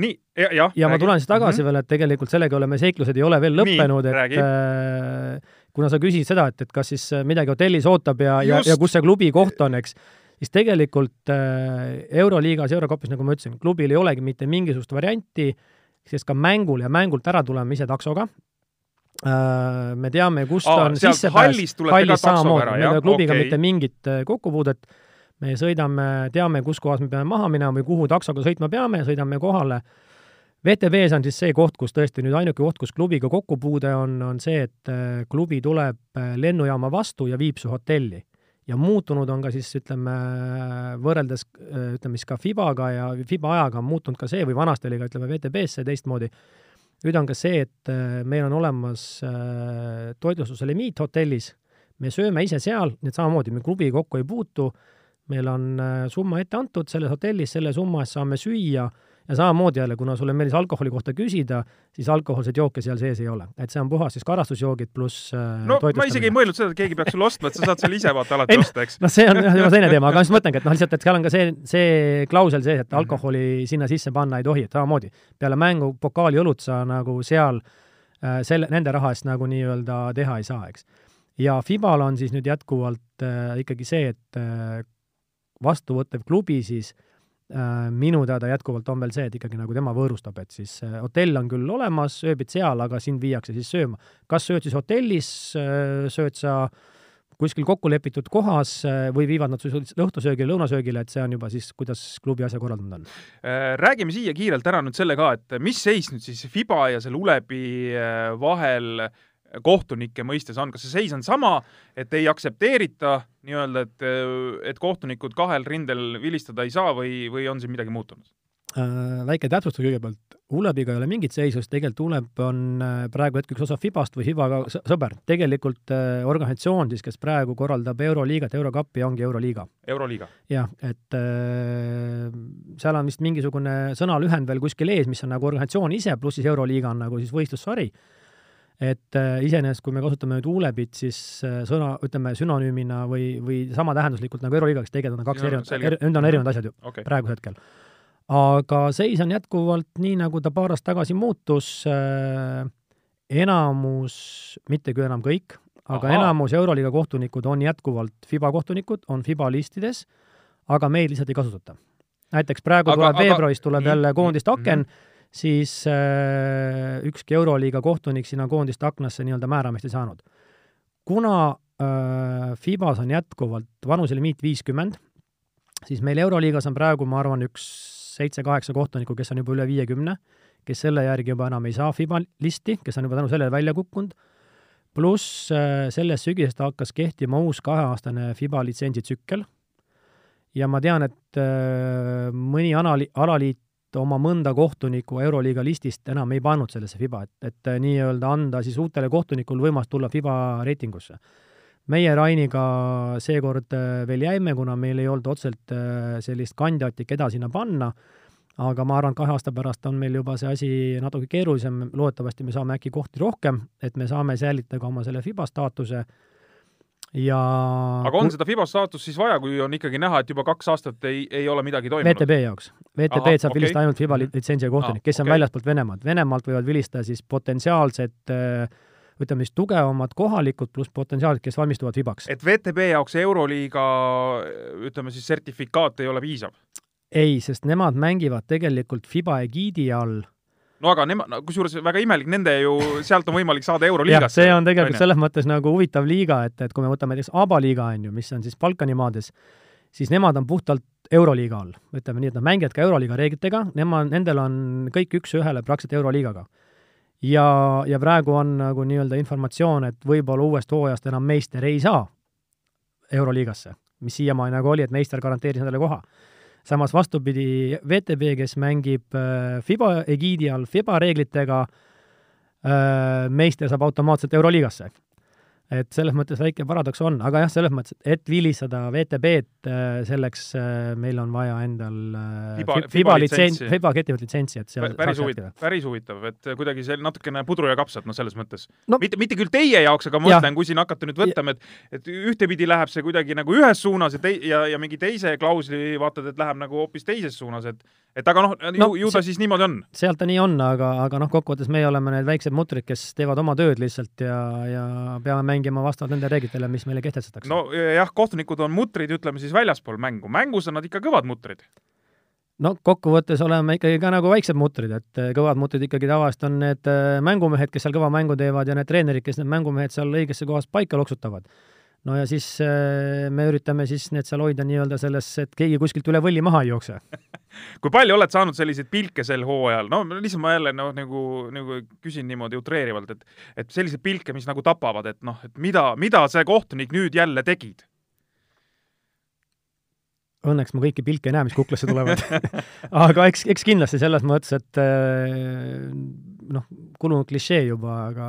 nii, jah. ja, ja räägi. ma tulen siis tagasi mm -hmm. veel, et tegelikult sellega oleme, seiklused ei ole veel lõppenud, et räägi. äh, kuna sa küsisid seda, et, et kas siis midagi hotellis ootab ja, ja, ja kus see klubi koht on, eks, siis tegelikult äh, Euroliigas, Eurokopis, nagu ma ütlesin, klubil ei olegi mitte mingisugust varianti, sest ka mängul ja mängult ära tuleme ise taksoga. Me teame, kust Aa, on sissepääs, hallis samamoodi, meil ei ole klubiga okay. mitte mingit äh, kokkupuudet me sõidame, teame, kus kohas me peame maha minema või kuhu taksoga sõitma peame, sõidame kohale. VTV-s on siis see koht, kus tõesti nüüd ainuke koht, kus klubiga kokkupuude on, on see, et äh, klubi tuleb äh, lennujaama vastu ja viib su hotelli. ja muutunud on ka siis ütleme, võrreldes äh, ütleme siis ka Fibaga ja Fiba ajaga on muutunud ka see või vanasti oli ka ütleme VTB-s see teistmoodi, nüüd on ka see, et meil on olemas toitlustuse limiit hotellis, me sööme ise seal, nii et samamoodi me klubiga kokku ei puutu. Meil on äh, summa ette antud selles hotellis, selle summa eest saame süüa ja samamoodi jälle, kuna sulle meeldis alkoholi kohta küsida, siis alkohoolseid jooke seal sees ei ole. et see on puhas siis karastusjoogid pluss äh, no ma isegi ei mõelnud seda, et keegi peaks sulle ostma, et sa saad selle ise vaata alati ei, osta, eks. noh, see on juba teine teema, aga ma just mõtlengi, et noh, lihtsalt, et seal on ka see, see klausel sees, et mhm. alkoholi sinna sisse panna ei tohi, et samamoodi peale mängu pokaali õlut sa nagu seal äh, selle, nende raha eest nagu nii-öelda teha ei saa, eks. ja Fibal on siis nüüd jätkuvalt äh, ikkagi see, et äh, vastuvõttev klubi siis äh, minu teada jätkuvalt on veel see, et ikkagi nagu tema võõrustab, et siis äh, hotell on küll olemas, ööbid seal, aga sind viiakse siis sööma. kas sööd siis hotellis äh,, sööd sa kuskil kokku lepitud kohas äh, või viivad nad õhtusöögile, lõunasöögile, et see on juba siis, kuidas klubi asja korraldanud on. Äh, räägime siia kiirelt ära nüüd selle ka, et mis seis nüüd siis Fiba ja selle Ulebi äh, vahel äh, kohtunike mõistes on, kas see seis on sama, et ei aktsepteerita nii-öelda, et, et kohtunikud kahel rindel vilistada ei saa või, või on siin midagi muutunud? Äh, väike täpsustus kõigepealt, Ulebiga ei ole mingit seisu, sest tegelikult Uleb on äh, praegu hetkel üks osa Fibast või Fibaga sõber. tegelikult äh, organisatsioon siis, kes praegu korraldab Euroliigat, Eurokappi, ongi Euroliiga. Euroliiga. jah, et seal on vist mingisugune sõnalühend veel kuskil ees, mis on nagu organisatsioon ise, pluss siis Euroliiga on nagu siis võistlussari et äh, iseenesest, kui me kasutame nüüd Ulebit, siis äh, sõna, ütleme sünonüümina või, või samatähenduslikult nagu Euroliiga, kes tegelikult on kaks erinevat, need on erinevad asjad ju okay. praegusel hetkel aga seis on jätkuvalt nii, nagu ta paar aastat tagasi muutus äh,, enamus, mitte küll enam kõik, aga Aha. enamus Euroliiga kohtunikud on jätkuvalt FIBA kohtunikud, on FIBA listides, aga meid lihtsalt ei kasutata. näiteks praegu aga, tuleb aga, veebruaris tuleb jälle koondiste aken mm, -hmm. Siis äh, ükski Euroliiga kohtunik sinna koondiste aknasse nii-öelda määramist ei saanud. kuna äh, FIBas on jätkuvalt vanuselimiit viiskümmend, siis meil Euroliigas on praegu, ma arvan, üks seitse-kaheksa kohtunikku, kes on juba üle viiekümne, kes selle järgi juba enam ei saa FIBA listi, kes on juba tänu sellele välja kukkunud, pluss äh, sellest sügisest hakkas kehtima uus kaheaastane FIBA litsentsitsükkel ja ma tean, et äh, mõni anali-, alaliit oma mõnda kohtunikku Euroliiga listist enam ei pannud sellesse FIBA, et, et äh, nii-öelda anda siis uutele kohtunikul võimalus tulla FIBA reitingusse. meie Rainiga seekord veel jäime, kuna meil ei olnud otseselt sellist kandidaati, keda sinna panna aga ma arvan, kahe aasta pärast on meil juba see asi natuke keerulisem, loodetavasti me saame äkki kohti rohkem, et me saame säilitada ka oma selle FIBA staatuse ja aga on seda FIBA staatust siis vaja, kui on ikkagi näha, et juba kaks aastat ei, ei ole midagi toimunud? VTB jaoks. VTB-d saab okay. vilistada ainult FIBA mhm. litsentsiga kohtunik, kes okay. on väljastpoolt Venemaad. Venemaalt võivad vilistada siis potentsiaalsed ütleme siis tugevamad kohalikud pluss potentsiaalsed, kes valmistuvad FIBaks. et VTB jaoks Euroliiga ütleme siis sertifikaat ei ole piisav? ei, sest nemad mängivad tegelikult Fiba egiidi all no aga nemad, kusjuures väga imelik, nende ju, sealt on võimalik saada Euroliigasse. see on tegelikult on selles mõttes nagu huvitav liiga, et, et kui me võtame näiteks ABA liiga, on ju, mis on siis Balkani maades, siis nemad on puhtalt Euroliiga all. ütleme nii, et nad mängivad ka Euroliiga reeglitega, nemad, nendel on kõik üks-ühele praktiliselt Euroliigaga. ja, ja praegu on nagu nii-öelda informatsioon, et võib-olla uuest hooajast enam meister ei saa Euroliigasse, mis siiamaani nagu oli, et meister garanteeris endale koha samas vastupidi, VTB, kes mängib äh, FIBA egiidi all FIBA reeglitega, äh, meister saab automaatselt Euroliigasse et selles mõttes väike paradoks on, aga jah, selles mõttes, et vilistada VTB-d, äh, selleks äh, meil on vaja endal äh, FIBA, FIBA litsents, FIBA kehtivat litsentsi, et seal päris huvitav, päris huvitav, et kuidagi see natukene pudru ja kapsad, noh, selles mõttes no,. mitte, mitte küll teie jaoks, aga ma mõtlen, kui siin hakata nüüd võtma, et et ühtepidi läheb see kuidagi nagu ühes suunas ja tei-, ja, ja mingi teise klausli vaatad, et läheb nagu hoopis teises suunas, et et aga noh no, ju, ju ta siis niimoodi on. sealt ta nii on, aga, aga noh, kokkuvõttes meie oleme need väiksed mutrid, kes teevad oma tööd lihtsalt ja, ja peame mängima vastavalt nendele reeglitele, mis meile kehtestatakse. no jah, kohtunikud on mutrid, ütleme siis väljaspool mängu, mängus on nad ikka kõvad mutrid. No kokkuvõttes oleme ikkagi ka nagu väiksed mutrid, et eh, kõvad mutrid ikkagi tavaliselt on need eh, mängumehed, kes seal kõva mängu teevad ja need treenerid, kes need mängumehed seal õigesse kohas paika loksutavad no ja siis äh, me üritame siis need seal hoida nii-öelda selles, et keegi kuskilt üle võlli maha ei jookse. Kui palju oled saanud selliseid pilke sel hooajal, no lihtsalt ma jälle noh, nagu, nagu küsin niimoodi utreerivalt, et et selliseid pilke, mis nagu tapavad, et noh, et mida, mida see kohtunik nüüd jälle tegid? Õnneks ma kõiki pilke ei näe, mis kuklasse tulevad. Aga eks, eks kindlasti selles mõttes, et äh, noh, kulunud klišee juba, aga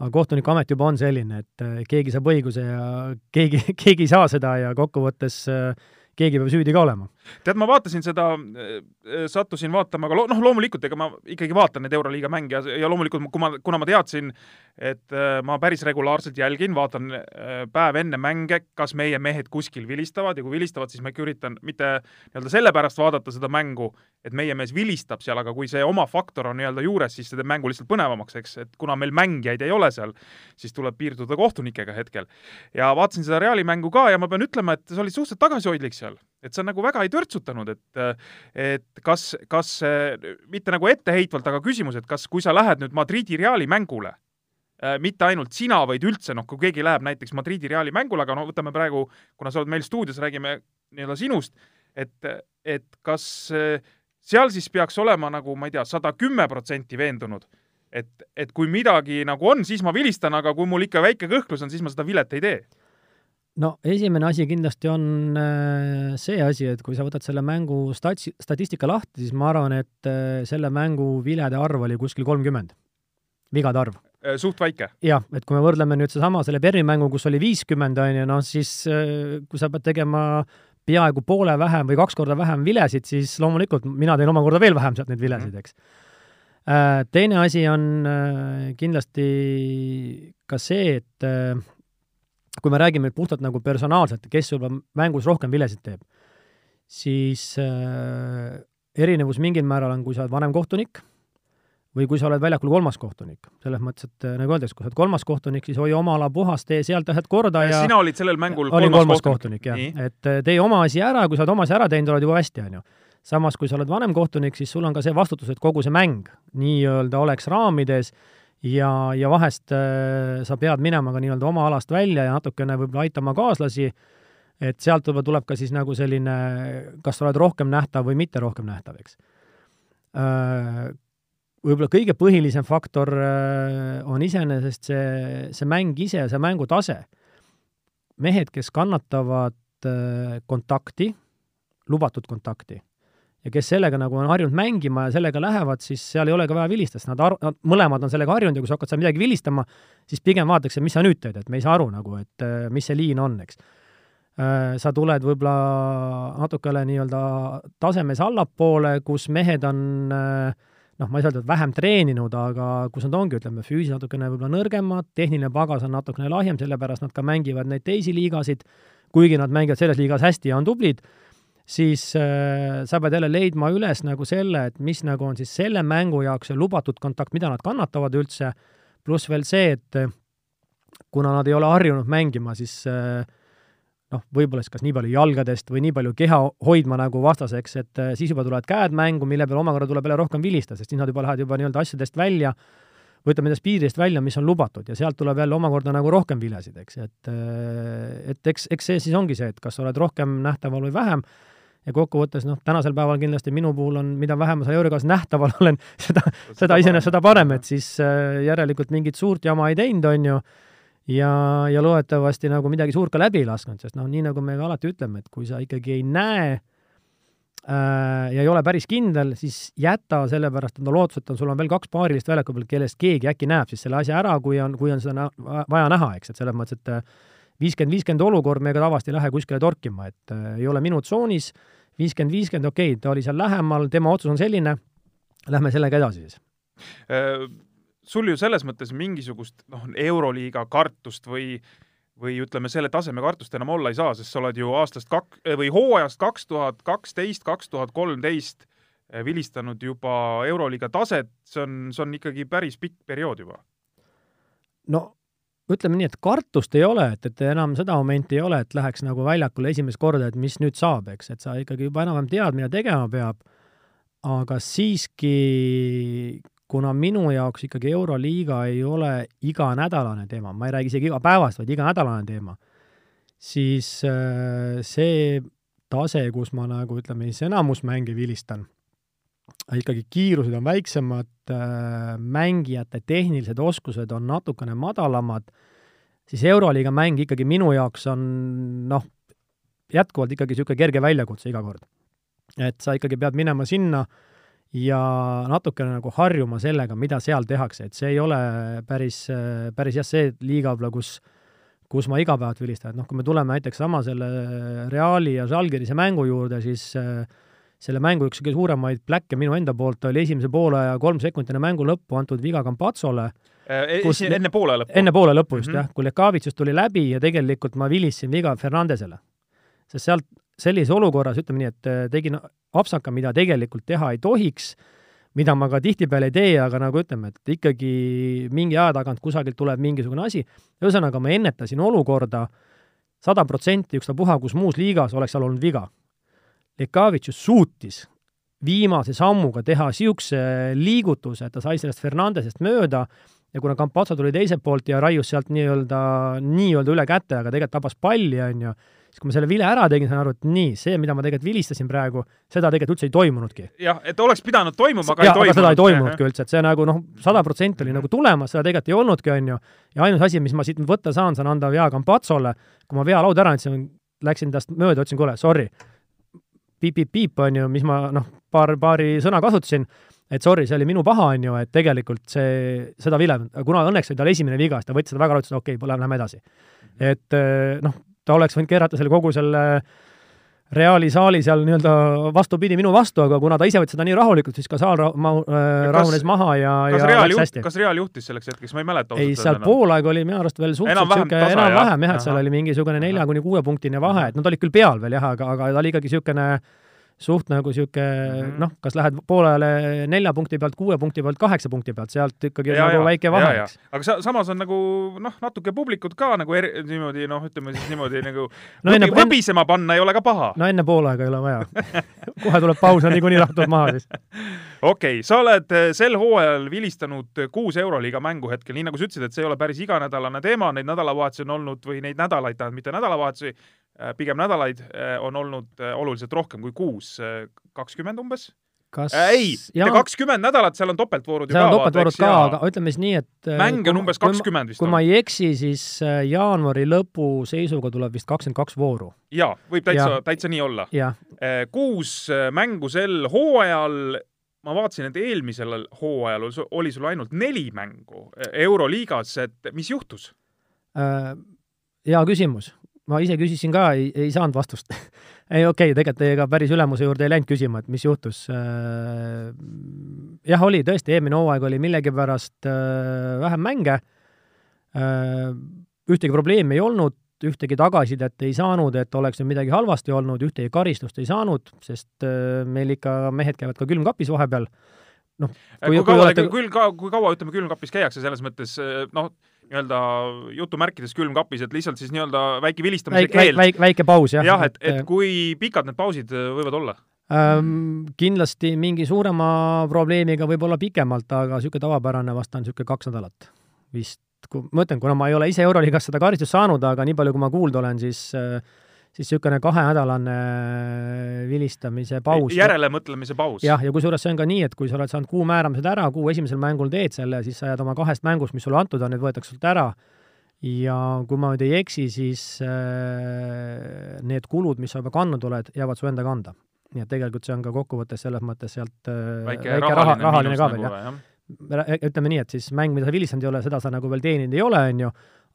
aga kohtunikuamet juba on selline, et äh, keegi saab õiguse ja keegi, keegi ei saa seda ja kokkuvõttes äh, keegi peab süüdi ka olema. Tead, ma vaatasin seda, äh, sattusin vaatama, aga lo-, noh, loomulikult, ega ma ikkagi vaatan neid Euroliiga mänge ja, ja loomulikult, kui ma, kuna ma teadsin, et äh, ma päris regulaarselt jälgin, vaatan äh, päev enne mänge, kas meie mehed kuskil vilistavad ja kui vilistavad, siis ma ikka üritan mitte nii-öelda sellepärast vaadata seda mängu, et meie mees vilistab seal, aga kui see oma faktor on nii-öelda juures, siis see teeb mängu lihtsalt põnevamaks, eks, et kuna meil mängijaid ei ole seal, siis tuleb piirduda kohtunikega hetkel. ja vaatasin seda Reali mängu ka ja ma pean ütlema, et sa olid suhteliselt tagasihoidlik seal, et sa nagu väga ei törtsutanud, et et kas, kas mitte nagu etteheitvalt, aga küsimus, et kas, kui sa lähed nüüd Madridi Reali mängule Äh, mitte ainult sina, vaid üldse noh, kui keegi läheb näiteks Madridi Reali mängule, aga no võtame praegu, kuna sa oled meil stuudios, räägime nii-öelda sinust, et, et kas äh, seal siis peaks olema nagu, ma ei tea, sada kümme protsenti veendunud, et, et kui midagi nagu on, siis ma vilistan, aga kui mul ikka väike kõhklus on, siis ma seda vilet ei tee no esimene asi kindlasti on äh, see asi, et kui sa võtad selle mängu stats-, statistika lahti, siis ma arvan, et äh, selle mängu vilede arv oli kuskil kolmkümmend, vigade arv. Äh, suht väike? jah, et kui me võrdleme nüüd seesama selle Berni mängu, kus oli viiskümmend, on ju, noh siis kui sa pead tegema peaaegu poole vähem või kaks korda vähem vilesid, siis loomulikult mina teen omakorda veel vähem sealt neid vilesid, mhm. eks. Teine asi on kindlasti ka see, et kui me räägime puhtalt nagu personaalselt, kes sul mängus rohkem vilesid teeb, siis äh, erinevus mingil määral on, kui sa oled vanem kohtunik või kui sa oled väljakul kolmas kohtunik. selles mõttes, et nagu öeldakse, kui sa oled kolmas kohtunik, siis hoia oma ala puhas, tee sealt asjad korda ja sina olid sellel mängul kolmas, kolmas kohtunik, kohtunik, jah. et äh, tee oma asi ära, kui sa oled oma asja ära teinud, oled juba hästi, on ju. samas, kui sa oled vanem kohtunik, siis sul on ka see vastutus, et kogu see mäng nii-öelda oleks raamides ja, ja vahest äh, sa pead minema ka nii-öelda oma alast välja ja natukene võib-olla aitama kaaslasi, et sealt võib-olla tuleb ka siis nagu selline, kas sa oled rohkem nähtav või mitte rohkem nähtav, eks äh,. Võib-olla kõige põhilisem faktor äh, on iseenesest see, see mäng ise, see mängu tase. mehed, kes kannatavad kontakti, lubatud kontakti ja kes sellega nagu on harjunud mängima ja sellega lähevad, siis seal ei ole ka vaja vilistada, sest nad nad mõlemad on sellega harjunud ja kui sa hakkad seal midagi vilistama, siis pigem vaadatakse, mis sa nüüd teed, et me ei saa aru nagu, et äh, mis see liin on, eks. Äh, sa tuled võib-olla natukene nii-öelda tasemes allapoole, kus mehed on äh, noh, ma ei saa öelda, et vähem treeninud, aga kus nad ongi, ütleme, füüsiliselt natukene võib-olla nõrgemad, tehniline pagas on natukene lahjem, sellepärast nad ka mängivad neid teisi liigasid, kuigi nad mängivad selles liigas hästi ja on tublid siis äh, sa pead jälle leidma üles nagu selle, et mis nagu on siis selle mängu jaoks see lubatud kontakt, mida nad kannatavad üldse, pluss veel see, et äh, kuna nad ei ole harjunud mängima, siis äh, noh, võib-olla siis kas nii palju jalgadest või nii palju keha hoidma nagu vastaseks, et äh, siis juba tulevad käed mängu, mille peale omakorda tuleb jälle rohkem vilistada, sest siis nad juba lähevad juba nii-öelda asjadest välja, või ütleme, nendest piiridest välja, mis on lubatud ja sealt tuleb jälle omakorda nagu rohkem vilesid, eks, et äh, et eks, eks see siis ongi see, et kas sa oled rohkem nähtaval või vähem ja kokkuvõttes noh, tänasel päeval kindlasti minu puhul on, mida vähem ma seal Eurekas nähtaval olen, seda, seda iseenesest seda parem, et siis äh, järelikult mingit suurt jama ei teinud, on ju, ja, ja loodetavasti nagu midagi suurt ka läbi ei lasknud, sest noh, nii nagu me ka alati ütleme, et kui sa ikkagi ei näe äh, ja ei ole päris kindel, siis jäta, sellepärast no lootus, et on, sul on veel kaks paarilist väljaku peal, kellest keegi äkki näeb siis selle asja ära, kui on, kui on seda vaja näha, eks, et selles mõttes, et viiskümmend, viiskümmend olukord, me ega tavaliselt ei lähe kuskile torkima, et äh, ei ole minu tsoonis. äh,, viiskümmend, viiskümmend, okei okay,, ta oli seal lähemal, tema otsus on selline, lähme sellega edasi siis äh, sul ju selles mõttes mingisugust noh, Euroliiga kartust või või ütleme, selle taseme kartust enam olla ei saa, sest sa oled ju aastast kak- või hooajast kaks tuhat kaksteist, kaks tuhat kolmteist äh, vilistanud juba Euroliiga taset, see on, see on ikkagi päris pikk periood juba. no ütleme nii, et kartust ei ole, et, et enam seda momenti ei ole, et läheks nagu väljakule esimest korda, et mis nüüd saab, eks, et sa ikkagi juba enam-vähem tead, mida tegema peab, aga siiski, kuna minu jaoks ikkagi Euroliiga ei ole iganädalane teema, ma ei räägi isegi igapäevast, vaid iganädalane teema, siis äh, see tase, kus ma nagu ütleme siis enamus mänge vilistan ikkagi kiirused on väiksemad, äh, mängijate tehnilised oskused on natukene madalamad, siis Euroliiga mäng ikkagi minu jaoks on noh, jätkuvalt ikkagi niisugune kerge väljakutse iga kord. et sa ikkagi pead minema sinna ja natukene nagu harjuma sellega, mida seal tehakse, et see ei ole päris, päris jah, see liiga võib-olla, kus kus ma igapäevalt vilistan, et noh, kui me tuleme näiteks sama selle Reali ja Žalgirise mängu juurde, siis äh, selle mängu üks kõige suuremaid pläkke minu enda poolt oli esimese poole kolm sekundit enne mängu lõppu antud viga Campazzole äh,. enne poole lõppu? enne poole lõppu just mm -hmm. jah, kui Lekavitsus tuli läbi ja tegelikult ma vilistasin viga Fernandesele. sest sealt sellises olukorras, ütleme nii, et äh, tegin apsaka, mida tegelikult teha ei tohiks, mida ma ka tihtipeale ei tee, aga nagu ütleme, et ikkagi mingi aja tagant kusagilt tuleb mingisugune asi, ühesõnaga ma ennetasin olukorda sada protsenti, ükstapuha, kus muus liigas oleks seal olnud viga Lekavitšus suutis viimase sammuga teha niisuguse liigutuse, et ta sai sellest Fernandesest mööda ja kuna Campazzo tuli teiselt poolt ja raius sealt nii-öelda, nii-öelda üle käte, aga tegelikult tabas palli, on ju, siis kui ma selle vile ära tegin, sain aru, et nii, see, mida ma tegelikult vilistasin praegu, seda tegelikult üldse ei toimunudki. jah, et oleks pidanud toimuma, aga ja, ei toimunud. seda ei toimunudki üldse, et see nagu noh, sada protsenti oli nagu tulemas, seda tegelikult ei olnudki, on ju, ja ainus asi, mis ma siit võtta saan, saan anda vea Campazzole, kui ma vealauda ära andsin, läksin tast mööda, ütlesin, kuule, sorry, piip-piip-piip, on ju, mis ma noh, paar, paari sõna kasutasin, et sorry, see oli minu paha, on ju, et tegelikult see, seda vile, kuna õnneks oli tal esimene viga, siis ta võttis seda väga raudselt, okei okay,, lähme edasi. et noh, ta oleks võinud keerata selle kogu selle Reali saali seal nii-öelda vastupidi minu vastu, aga kuna ta ise võttis seda nii rahulikult, siis ka saal ra ma, äh, rahunes maha ja, ja läks hästi. kas Real juhtis selleks hetkeks, ma ei mäleta ei, seal poolaeg oli minu arust veel suhteliselt niisugune enam-vähem jah, et seal oli mingi niisugune nelja kuni kuue punktine vahe, et nad olid küll peal veel jah, aga, aga ta oli ikkagi niisugune suht nagu niisugune mm -hmm. noh, kas lähed poolele nelja punkti pealt, kuue punkti pealt, kaheksa punkti pealt, sealt ikkagi ja, nagu ja, väike vahe, eks. aga sa, samas on nagu noh, natuke publikut ka nagu eri, niimoodi noh, ütleme siis niimoodi nagu no enne, võbisema panna ei ole ka paha. no enne poolaega ei ole vaja kohe tuleb paus, on niikuinii rahtud maha siis. okei okay,, sa oled eh, sel hooajal vilistanud kuus Euroliiga mängu hetkel, nii nagu sa ütlesid, et see ei ole päris iganädalane teema, neid nädalavahetusi on olnud või neid nädalaid, tähendab mitte nädalavahetusi, pigem nädalaid äh, on olnud äh, oluliselt rohkem kui kuus, kakskümmend umbes kas äh, ei, mitte kakskümmend nädalat, seal on topeltvoorud ju ka. seal on topeltvoorud ka, aga ütleme siis nii, et mänge on umbes kakskümmend vist. kui ma ei eksi, siis jaanuari lõpu seisuga tuleb vist kakskümmend kaks vooru. jaa, võib täitsa, täitsa nii olla. kuus mängu sel hooajal, ma vaatasin, et eelmisel hooajal oli sul ainult neli mängu Euroliigas, et mis juhtus? Hea küsimus ma ise küsisin ka, ei, ei saanud vastust. Ei, okei okay,, tegelikult ega päris ülemuse juurde ei läinud küsima, et mis juhtus. Äh, jah, oli tõesti, eelmine hooaeg oli millegipärast äh, vähem mänge, äh, ühtegi probleemi ei olnud, ühtegi tagasisidet ei saanud, et oleks nüüd midagi halvasti olnud, ühtegi karistust ei saanud, sest meil ikka mehed käivad ka külmkapis vahepeal. Noh, kui, kui kaua, olete... küll ka, kui kaua ütleme, külmkapis käiakse, selles mõttes noh, nii-öelda jutumärkides külmkapis, et lihtsalt siis nii-öelda väike vilistamise väike, keeld. väike, väike paus, jah. jah, et, et kui pikad need pausid äh, võivad olla ähm,? Kindlasti mingi suurema probleemiga võib-olla pikemalt, aga niisugune tavapärane vast on niisugune kaks nädalat vist. ma ütlen, kuna ma ei ole ise Euroliigas seda karistust saanud, aga nii palju, kui ma kuulda olen, siis äh, siis niisugune kahenädalane vilistamise paus. järelemõtlemise paus. jah, ja kusjuures see on ka nii, et kui sa oled saanud kuu määramised ära, kuu esimesel mängul teed selle, siis sa jääd oma kahest mängust, mis sulle antud on, need võetakse sult ära ja kui ma nüüd ei eksi, siis äh, need kulud, mis sa juba kandnud oled, jäävad su enda kanda. nii et tegelikult see on ka kokkuvõttes selles mõttes sealt äh, väike, väike rahaline, raha, rahaline ka veel, nagu jah ja. ütleme nii, et siis mäng, mida sa vilistanud ei ole, seda sa nagu veel teeninud ei ole, on ju,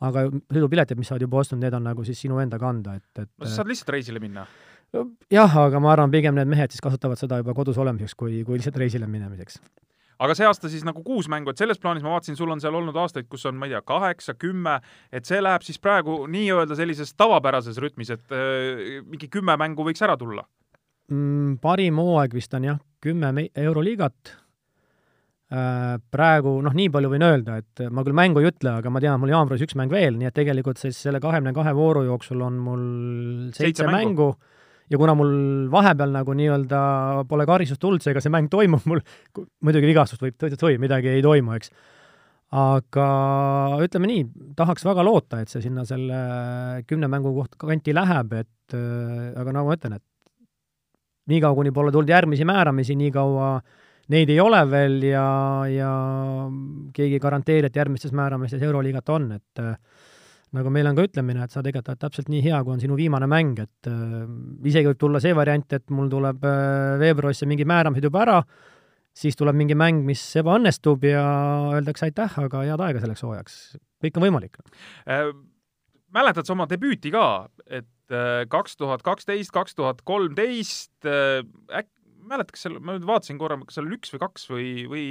aga sõidupiletid, mis sa oled juba ostnud, need on nagu siis sinu enda kanda, et, et no sa saad lihtsalt reisile minna? jah, aga ma arvan, pigem need mehed siis kasutavad seda juba kodus olemiseks, kui, kui lihtsalt reisile minemiseks. aga see aasta siis nagu kuus mängu, et selles plaanis ma vaatasin, sul on seal olnud aastaid, kus on, ma ei tea, kaheksa, kümme, et see läheb siis praegu nii-öelda sellises tavapärases rütmis, et äh, mingi kümme mängu võiks ära tulla mm,? parim hooaeg vist on jah, kümme Euroliigat praegu noh, nii palju võin öelda, et ma küll mängu ei ütle, aga ma tean, mul jaanuaris üks mäng veel, nii et tegelikult siis selle kahekümne kahe vooru jooksul on mul seitse, mängu. mängu ja kuna mul vahepeal nagu nii-öelda pole karistust tulnud, seega see mäng toimub mul, muidugi vigastust võib, või midagi ei toimu, eks. aga ütleme nii, tahaks väga loota, et see sinna selle kümne mängu koht-, kanti läheb, et äh, aga nagu ma ütlen, et niikaua, kuni pole tulnud järgmisi määramisi, niikaua äh, neid ei ole veel ja, ja keegi ei garanteeri, et järgmistes määramistes Euroliigat on, et äh, nagu meil on ka ütlemine, et sa tegelikult oled täpselt nii hea, kui on sinu viimane mäng, et äh, isegi võib tulla see variant, et mul tuleb äh, veebruaris mingi määramised juba ära, siis tuleb mingi mäng, mis ebaõnnestub ja öeldakse aitäh, aga head aega selleks hooajaks. kõik on võimalik äh,. mäletad sa oma debüüti ka, et äh, kaks tuhat kaksteist, kaks tuhat kolmteist, äh, äkki mäleta, kas seal, ma nüüd vaatasin korra, kas seal üks või kaks või, või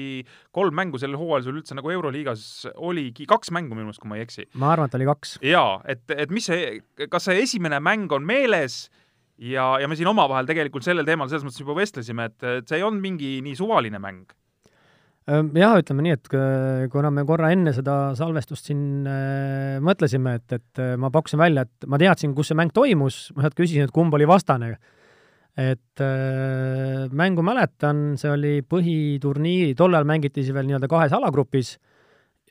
kolm mängu sel hooajal sul üldse nagu Euroliigas oligi, kaks mängu minu meelest, kui ma ei eksi. ma arvan, et oli kaks. jaa, et, et mis see, kas see esimene mäng on meeles ja, ja me siin omavahel tegelikult sellel teemal selles mõttes juba vestlesime, et, et see ei olnud mingi nii suvaline mäng jah, ütleme nii, et kuna me korra enne seda salvestust siin äh, mõtlesime, et, et ma pakkusin välja, et ma teadsin, kus see mäng toimus, ma sealt küsisin, et kumb oli vastane et äh, mängu mäletan, see oli põhiturniiri, tol ajal mängiti siis veel nii-öelda kahes alagrupis,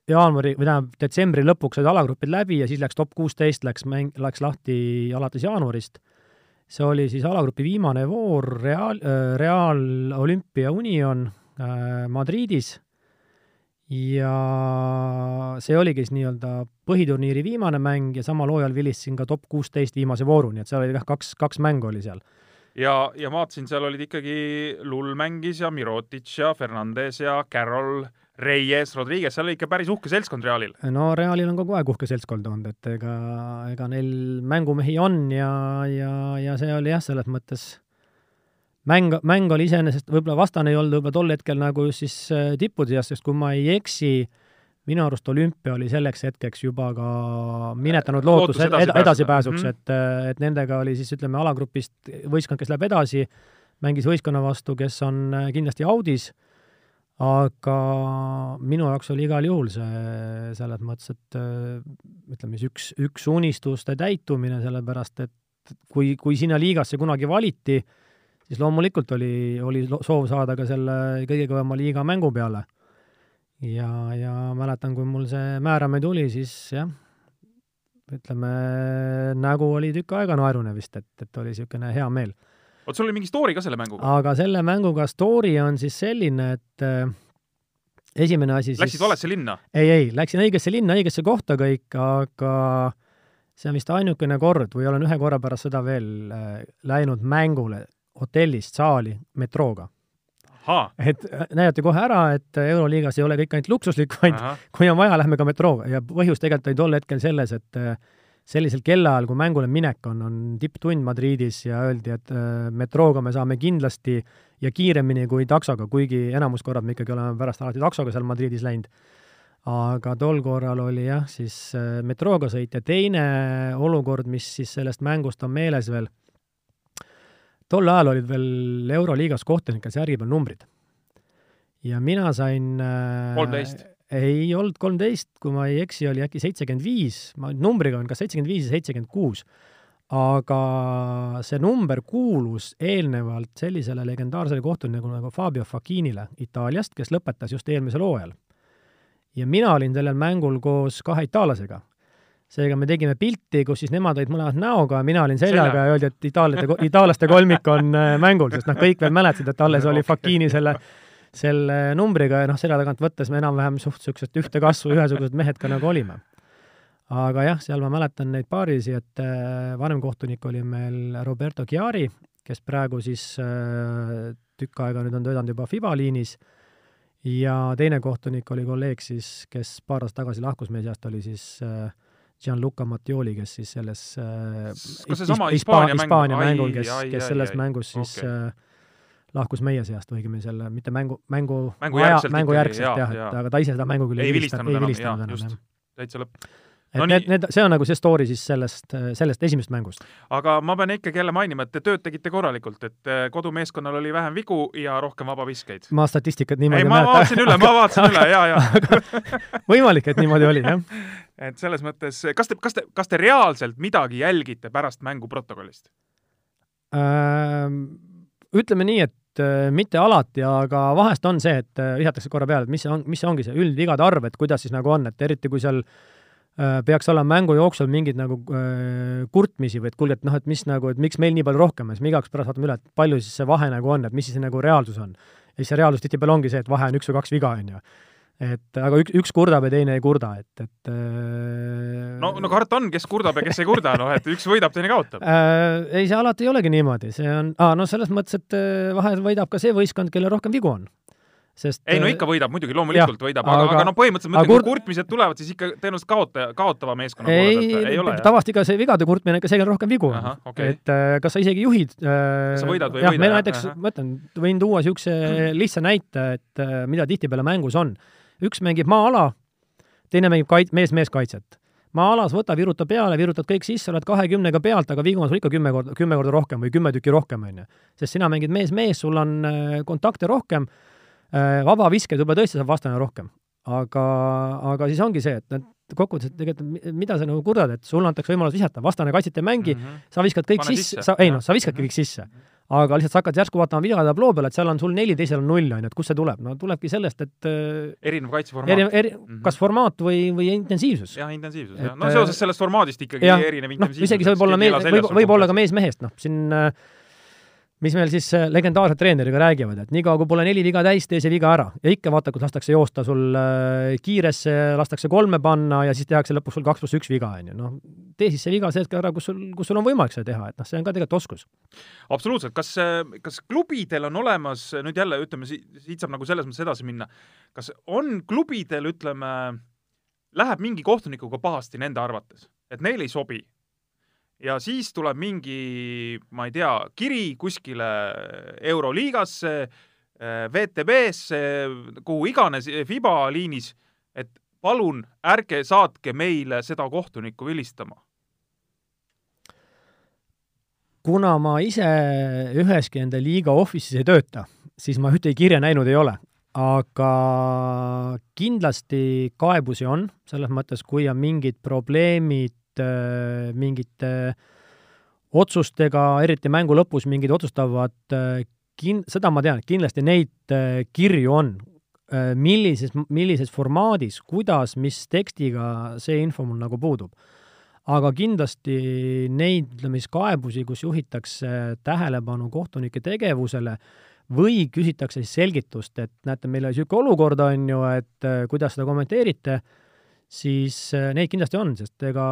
jaanuari, või tähendab, detsembri lõpuks said alagrupid läbi ja siis läks top kuusteist, läks mäng, läks lahti alates jaanuarist. see oli siis alagrupi viimane voor Real, Real Olimpia Union äh, Madridis ja see oligi siis nii-öelda põhiturniiri viimane mäng ja samal hooajal vilistasin ka top kuusteist viimase vooru, nii et seal oli jah, kaks, kaks mängu oli seal. Ja, ja vaatasin, seal olid ikkagi Lull mängis ja Mirotic ja Fernandes ja Carroll, Reyes, Rodriguez, seal oli ikka päris uhke seltskond Realil. no Realil on kogu aeg uhke seltskond olnud, et ega, ega neil mängumehi on ja, ja, ja see oli jah, selles mõttes mäng, mäng oli iseenesest, võib-olla vastane ei olnud võib-olla tol hetkel nagu just siis äh, tippude seas, sest kui ma ei eksi, minu arust olümpia oli selleks hetkeks juba ka minetanud lootus, lootus edasi ed edasipääsuks mm, -hmm. et, äh, et nendega oli siis ütleme, alagrupist võistkond, kes läheb edasi, mängis võistkonna vastu, kes on äh, kindlasti Audis, aga minu jaoks oli igal juhul see selles mõttes, et ütleme siis üks, üks unistuste täitumine, sellepärast et kui, kui sinna liigasse kunagi valiti, siis loomulikult oli, oli soov saada ka selle kõige kõvema liiga mängu peale. Ja, ja mäletan, kui mul see määramine tuli, siis jah, ütleme, nägu oli tükk aega naerune vist, et, et oli niisugune hea meel. vot sul oli mingi story ka selle mänguga? aga selle mänguga story on siis selline, et äh, esimene asi siis Läksid valesse linna? ei, ei, läksin õigesse linna, õigesse kohta kõik, aga see on vist ainukene kord või olen ühe korra pärast seda veel äh, läinud mängule hotellist saali metrooga. Et äh, näidati kohe ära, et Euroliigas ei ole kõik ainult luksuslik, vaid Aha. kui on vaja, lähme ka metrooga ja põhjus tegelikult oli tol hetkel selles, et äh, sellisel kellaajal, kui mängule minek on, on tipptund Madridis ja öeldi, et äh, metrooga me saame kindlasti ja kiiremini kui taksoga, kuigi enamus korrad me ikkagi oleme pärast alati taksoga seal Madridis läinud. aga tol korral oli jah, siis metrooga sõit ja teine olukord, mis siis sellest mängust on meeles veel tol ajal olid veel Euroliigas kohtunike särgi peal numbrid. ja mina sain äh, kolmteist äh,? ei olnud kolmteist, kui ma ei eksi, oli äkki seitsekümmend viis, ma numbriga on kas seitsekümmend viis ja seitsekümmend kuus. aga see number kuulus eelnevalt sellisele legendaarsele kohtunikule nagu Fabio Facchinile Itaaliast, kes lõpetas just eelmisel hooajal. ja mina olin sellel mängul koos kahe itaallasega seega me tegime pilti, kus siis nemad olid mõlemad näoga ja mina olin seljaga ja öeldi, et itaallate, itaallaste kolmik on äh, mängul, sest noh, kõik veel mäletasid, et alles oli Fakini selle, selle numbriga ja noh, selja tagant võttes me enam-vähem suht- niisugused ühte kasvu ühesugused mehed ka nagu olime. aga jah, seal ma mäletan neid paarisi, et äh, vanem kohtunik oli meil Roberto Chiari, kes praegu siis äh, tükk aega nüüd on töötanud juba FIBA liinis, ja teine kohtunik oli kolleeg siis, kes paar aastat tagasi lahkus meie seast, oli siis äh, Gianluca Mattioli, kes siis selles äh, Hispaania, Hispaania, Hispaania mängul, kes, kes selles ai, mängus siis okay. äh, lahkus meie seast või õigemini selle, mitte mängu, mängu, mängu järgselt, mängu järgselt jah, et aga ta ise seda mängu küll ei vilistanud enam, jah, just, täitsa lõpp et no need, need, see on nagu see story siis sellest, sellest esimesest mängust. aga ma pean ikkagi jälle mainima, et te tööd tegite korralikult, et eh, kodumeeskonnal oli vähem vigu ja rohkem vabaviskeid. ma statistikat niimoodi ei, ma vaatasin üle, ma vaatasin üle, jaa, jaa. võimalik, et niimoodi oli, jah. et selles mõttes, kas te, kas te, kas te reaalselt midagi jälgite pärast mängu protokollist ütleme nii, et äh, mitte alati, aga vahest on see, et äh, visatakse korra peale, et mis on, mis ongi see üldvigade arv, et kuidas siis nagu on, et eriti kui seal äh, Äh, peaks olema mängu jooksul mingeid nagu äh, kurtmisi või et kuulge, et noh, et mis nagu, et miks meil nii palju rohkem ja siis me igaks pärast vaatame üle, et palju siis see vahe nagu on, et mis siis nagu reaalsus on. ja siis see reaalsus tihtipeale ongi see, et vahe on üks või kaks viga, on ju. et aga üks, üks kurdab ja teine ei kurda, et, et äh, no, no karta on, kes kurdab ja kes ei kurda, noh, et üks võidab, teine kaotab äh,. ei, see alati ei olegi niimoodi, see on, aa, no selles mõttes, et äh, vahel võidab ka see võistkond, kellel rohkem vigu on sest ei no äh, ikka võidab, muidugi loomulikult jah, võidab, aga, aga, aga no põhimõtteliselt mõtlen, kui kurtmised tulevad, siis ikka tõenäoliselt kaotaja, kaotava meeskonna ei, poole pealt ei ole. tavaliselt ikka see vigade kurtmine, ikka seega on rohkem vigu. Okay. et äh, kas sa isegi juhid äh, sa võidad või ei võida? meil näiteks, ma ütlen, võin tuua niisuguse lihtsa näite, et mida tihtipeale mängus on. üks mängib maa-ala, teine mängib kait-, mees-mees-kaitset maa-alas võta, viruta peale, virutad kõik sisse, oled kahekümnega pealt, aga vigu on sul ikka kümme korda, kümme korda rohkem või kümme tükki rohkem, on ju. sest sina mängid mees-mees, sul on kontakte rohkem Äh, vabaviskeid võib-olla tõesti saab vastane rohkem, aga, aga siis ongi see, et need kokkuvõttes tegelikult, mida sa nagu kurdad, et sulle antakse võimalus visata, vastane kaitset ei mängi mm, -hmm. sa viskad kõik Pane sisse, sa, ei noh, sa viskadki mm -hmm. kõik sisse. aga lihtsalt sa hakkad järsku vaatama vigade tabloo peale, et seal on sul neli, teisel on null, on ju, et kust see tuleb? no tulebki sellest, et äh, erinev kaitseformaat. eri, eri, kas formaat või, või intensiivsus. jah, intensiivsus, Et, jah. no seoses sellest formaadist ikkagi jah, erinev intensiivsus. isegi see võib olla mees, võib, võib olla ka mees mehest, noh, siin äh, mis meil siis äh, legendaarsed treeneriga räägivad, et niikaua, kui pole neli viga täis, tee see viga ära. ja ikka vaata, kus lastakse joosta sul äh, kiiresse, lastakse kolme panna ja siis tehakse lõpuks sul kaks pluss üks viga, on ju. noh, tee siis see viga see hetk ära, kus sul, kus sul on võimalik seda teha, et noh, see on ka tegelikult oskus. absoluutselt, kas, kas klubidel on olemas, nüüd jälle ütleme, siit saab nagu selles mõttes edasi minna, kas on klubidel, ütleme, läheb mingi kohtunikuga pahasti nende arvates, et neile ei sobi ja siis tuleb mingi, ma ei tea, kiri kuskile Euroliigasse, VTB-sse, kuhu iganes, FIBA liinis, et palun ärge saatke meile seda kohtunikku vilistama. kuna ma ise üheski enda liiga office'is ei tööta, siis ma ühtegi kirja näinud ei ole, aga kindlasti kaebusi on, selles mõttes, kui on mingid probleemid Äh, mingite otsustega, eriti mängu lõpus mingid otsustavad äh, kin-, seda ma tean, et kindlasti neid äh, kirju on. millises, millises formaadis, kuidas, mis tekstiga, see info mul nagu puudub. aga kindlasti neid, ütleme siis kaebusi, kus juhitakse tähelepanu kohtunike tegevusele või küsitakse siis selgitust, et näete, meil oli niisugune olukord, on ju, et kuidas seda kommenteerite siis äh, neid kindlasti on, sest ega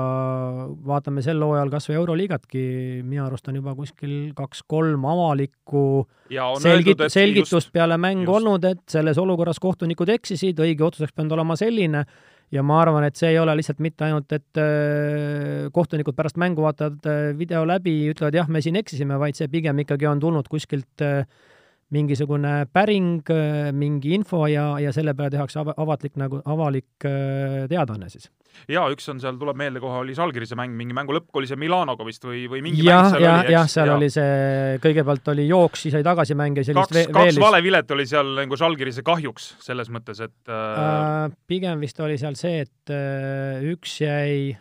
vaatame sel hooajal kas või Euroliigatki, minu arust on juba kuskil kaks-kolm avalikku selgit-, selgitust just, peale mängu just. olnud, et selles olukorras kohtunikud eksisid, õige otsuseks pidanud olema selline, ja ma arvan, et see ei ole lihtsalt mitte ainult, et äh, kohtunikud pärast mängu vaatavad äh, video läbi, ütlevad jah, me siin eksisime, vaid see pigem ikkagi on tulnud kuskilt äh, mingisugune päring, mingi info ja, ja selle peale tehakse ava-, avatlik nagu, avalik äh, teadaanne siis. jaa, üks on seal, tuleb meelde kohe, oli Žalgirise mäng, mingi mängu lõpp oli see Milanoga vist või, või mingi ja, mäng seal ja, oli, jah, seal ja. oli see, kõigepealt oli jooks, siis oli tagasimäng ja sellist kaks, kaks valevilet oli seal nagu Žalgirise kahjuks, selles mõttes, et äh... äh, pigem vist oli seal see, et äh, üks jäi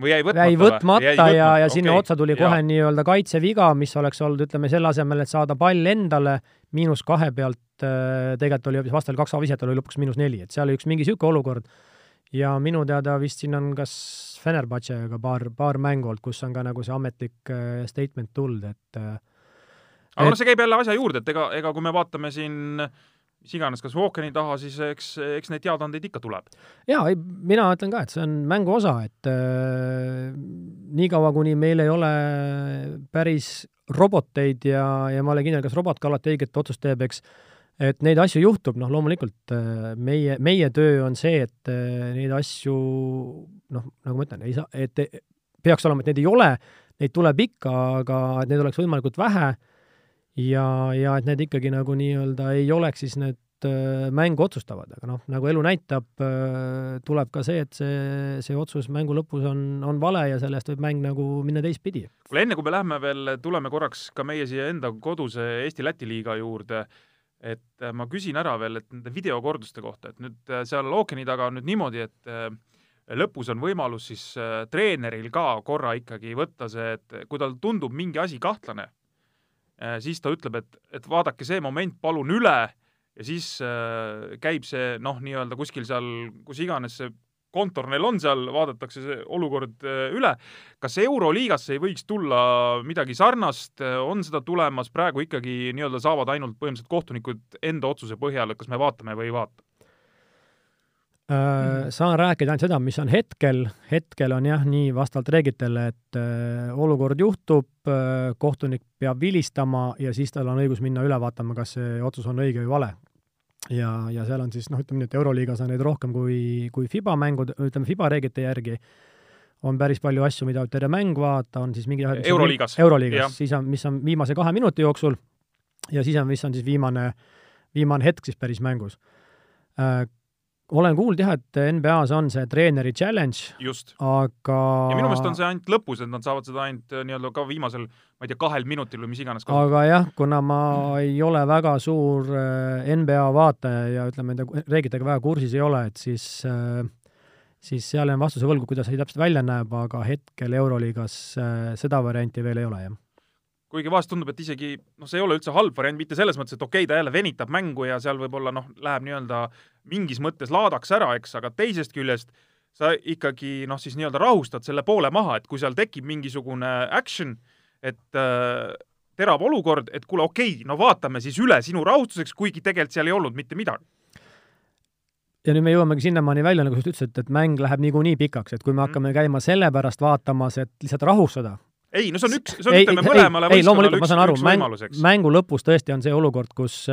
või jäi võtmata, jäi võtmata jäi ja, ja sinna okay. otsa tuli kohe nii-öelda kaitseviga, mis oleks olnud, ütleme, selle asemel, et saada pall endale miinus kahe pealt, äh, tegelikult oli hoopis vastal kaks aviset, oli lõpuks miinus neli, et seal oli üks mingi niisugune olukord. ja minu teada vist siin on kas Fenerbahcega paar, paar mängu olnud, kus on ka nagu see ametlik äh, statement tulnud, et äh, aga noh, see käib jälle asja juurde, et ega, ega kui me vaatame siin äh, mis iganes, kas ookeani taha, siis eks, eks neid teadaandeid ikka tuleb. jaa, ei, mina ütlen ka, et see on mängu osa, et äh, niikaua, kuni meil ei ole päris roboteid ja, ja ma olen kindel, kas robot ka alati õiget otsust teeb, eks, et neid asju juhtub, noh loomulikult äh, meie, meie töö on see, et äh, neid asju noh, nagu ma ütlen, ei saa, et peaks olema, et neid ei ole, neid tuleb ikka, aga et neid oleks võimalikult vähe ja, ja et need ikkagi nagu nii-öelda ei oleks siis need äh, mängu otsustavad, aga noh, nagu elu näitab, äh, tuleb ka see, et see, see otsus mängu lõpus on, on vale ja sellest võib mäng nagu minna teistpidi. kuule, enne kui me lähme veel, tuleme korraks ka meie siia enda koduse Eesti-Läti liiga juurde, et äh, ma küsin ära veel, et nende videokorduste kohta, et nüüd seal ookeani taga on nüüd niimoodi, et lõpus on võimalus siis treeneril ka korra ikkagi võtta see, et kui tal tundub mingi asi kahtlane, siis ta ütleb, et, et vaadake see moment palun üle ja siis äh, käib see noh, nii-öelda kuskil seal, kus iganes see kontor neil on seal, vaadatakse see olukord äh, üle. kas Euroliigasse ei võiks tulla midagi sarnast, on seda tulemas, praegu ikkagi nii-öelda saavad ainult põhimõtteliselt kohtunikud enda otsuse põhjal, et kas me vaatame või ei vaata? Äh, saan rääkida ainult seda, mis on hetkel, hetkel on jah, nii vastavalt reeglitele, et äh, olukord juhtub, äh, kohtunik peab vilistama ja siis tal on õigus minna üle vaatama, kas see otsus on õige või vale. ja, ja seal on siis noh, ütleme nii, et Euroliigas on neid rohkem kui, kui FIBA mängud, ütleme FIBA reeglite järgi, on päris palju asju, mida terve mäng vaadata, on siis mingi Euroliigas. Euroliigas, siis on, mis on viimase kahe minuti jooksul ja siis on, mis on siis viimane, viimane hetk siis päris mängus olen kuulnud jah, et NBA-s on see treeneri challenge, aga ja minu meelest on see ainult lõpus, et nad saavad seda ainult äh, nii-öelda ka viimasel, ma ei tea, kahel minutil või mis iganes aga jah, kuna ma ei ole väga suur äh, NBA vaataja ja ütleme, nende reeglitega väga kursis ei ole, et siis äh, siis seal jään vastuse võlgu, kuidas asi täpselt välja näeb, aga hetkel Euroliigas seda varianti veel ei ole, jah kuigi vahest tundub, et isegi noh, see ei ole üldse halb variant, mitte selles mõttes, et okei okay,, ta jälle venitab mängu ja seal võib-olla noh, läheb nii-öelda mingis mõttes laadaks ära, eks, aga teisest küljest sa ikkagi noh, siis nii-öelda rahustad selle poole maha, et kui seal tekib mingisugune action, et äh, terav olukord, et kuule, okei okay,, no vaatame siis üle sinu rahustuseks, kuigi tegelikult seal ei olnud mitte midagi ja nüüd me jõuamegi sinnamaani välja, nagu sa just ütlesid, et mäng läheb niikuinii pikaks, et kui me mm. hakkame käima sellepärast vaatamas, et lihtsalt rahustada, ei, no see on üks, see on, ütleme, mõlemale ei, loomulikult ma saan aru, mäng, mängu lõpus tõesti on see olukord, kus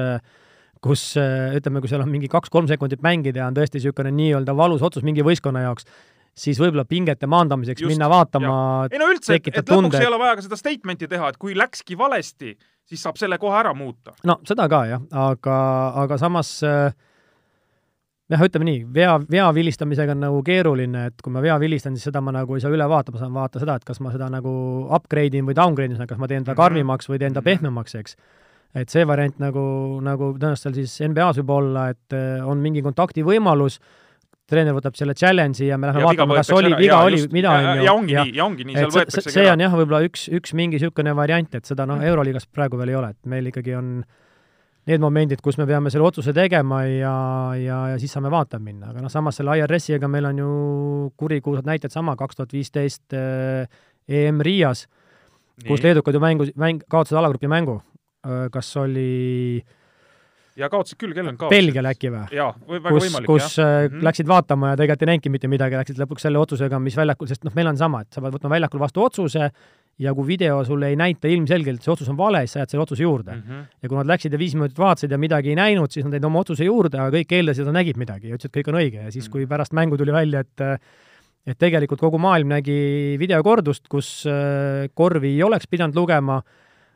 kus ütleme, kui seal on mingi kaks-kolm sekundit mängida ja on tõesti niisugune nii-öelda valus otsus mingi võistkonna jaoks, siis võib-olla pingete maandamiseks Just, minna vaatama, ei no üldse, et, et lõpuks ei ole vaja ka seda statement'i teha, et kui läkski valesti, siis saab selle kohe ära muuta. no seda ka jah, aga, aga samas äh, jah, ütleme nii, vea, vea vilistamisega on nagu keeruline, et kui ma vea vilistan, siis seda ma nagu ei saa üle vaata, ma saan vaata seda, et kas ma seda nagu upgrade in või downgrade in, kas ma teen ta mhm. karmimaks või teen ta mhm. pehmemaks, eks. et see variant nagu, nagu tõenäoliselt seal siis NBA-s võib olla, et eh, on mingi kontakti võimalus, treener võtab selle challenge'i ja me läheme ja vaatame, kas oli viga, oli, mida on ju. ja ongi ja, nii, ja ongi nii, seal võetaksegi ära. see on jah, võib-olla üks, üks mingi niisugune variant, et seda noh. Euroliigas praegu veel ei ole, et meil ikkagi on äh, need momendid, kus me peame selle otsuse tegema ja, ja, ja siis saame vaatama minna, aga noh, samas selle IRS-iga meil on ju kurikuulsad näited sama, kaks tuhat viisteist äh, EM Riias, kus leedukad ju mängu, mäng, kaotasid alagrupi mängu. Äh, kas oli ja kaotasid küll, kellel kaotasid? Belgial äkki või? jaa, väga kus, võimalik, jah. kus mm -hmm. läksid vaatama ja tegelikult ei näinudki mitte midagi, läksid lõpuks selle otsusega, mis väljakul, sest noh, meil on sama, et sa pead võtma väljakul vastu otsuse ja kui video sulle ei näita ilmselgelt, see otsus on vale, siis sa jääd selle otsuse juurde mm. -hmm. ja kui nad läksid ja viis minutit vaatasid ja midagi ei näinud, siis nad jäid oma otsuse juurde, aga kõik eeldasid, et nad nägid midagi ja ütlesid, et kõik on õige ja siis, kui pärast mängu tuli välja, et et tegelikult kogu maailm nägi videokordust, kus äh, korvi ei oleks pidanud lugema,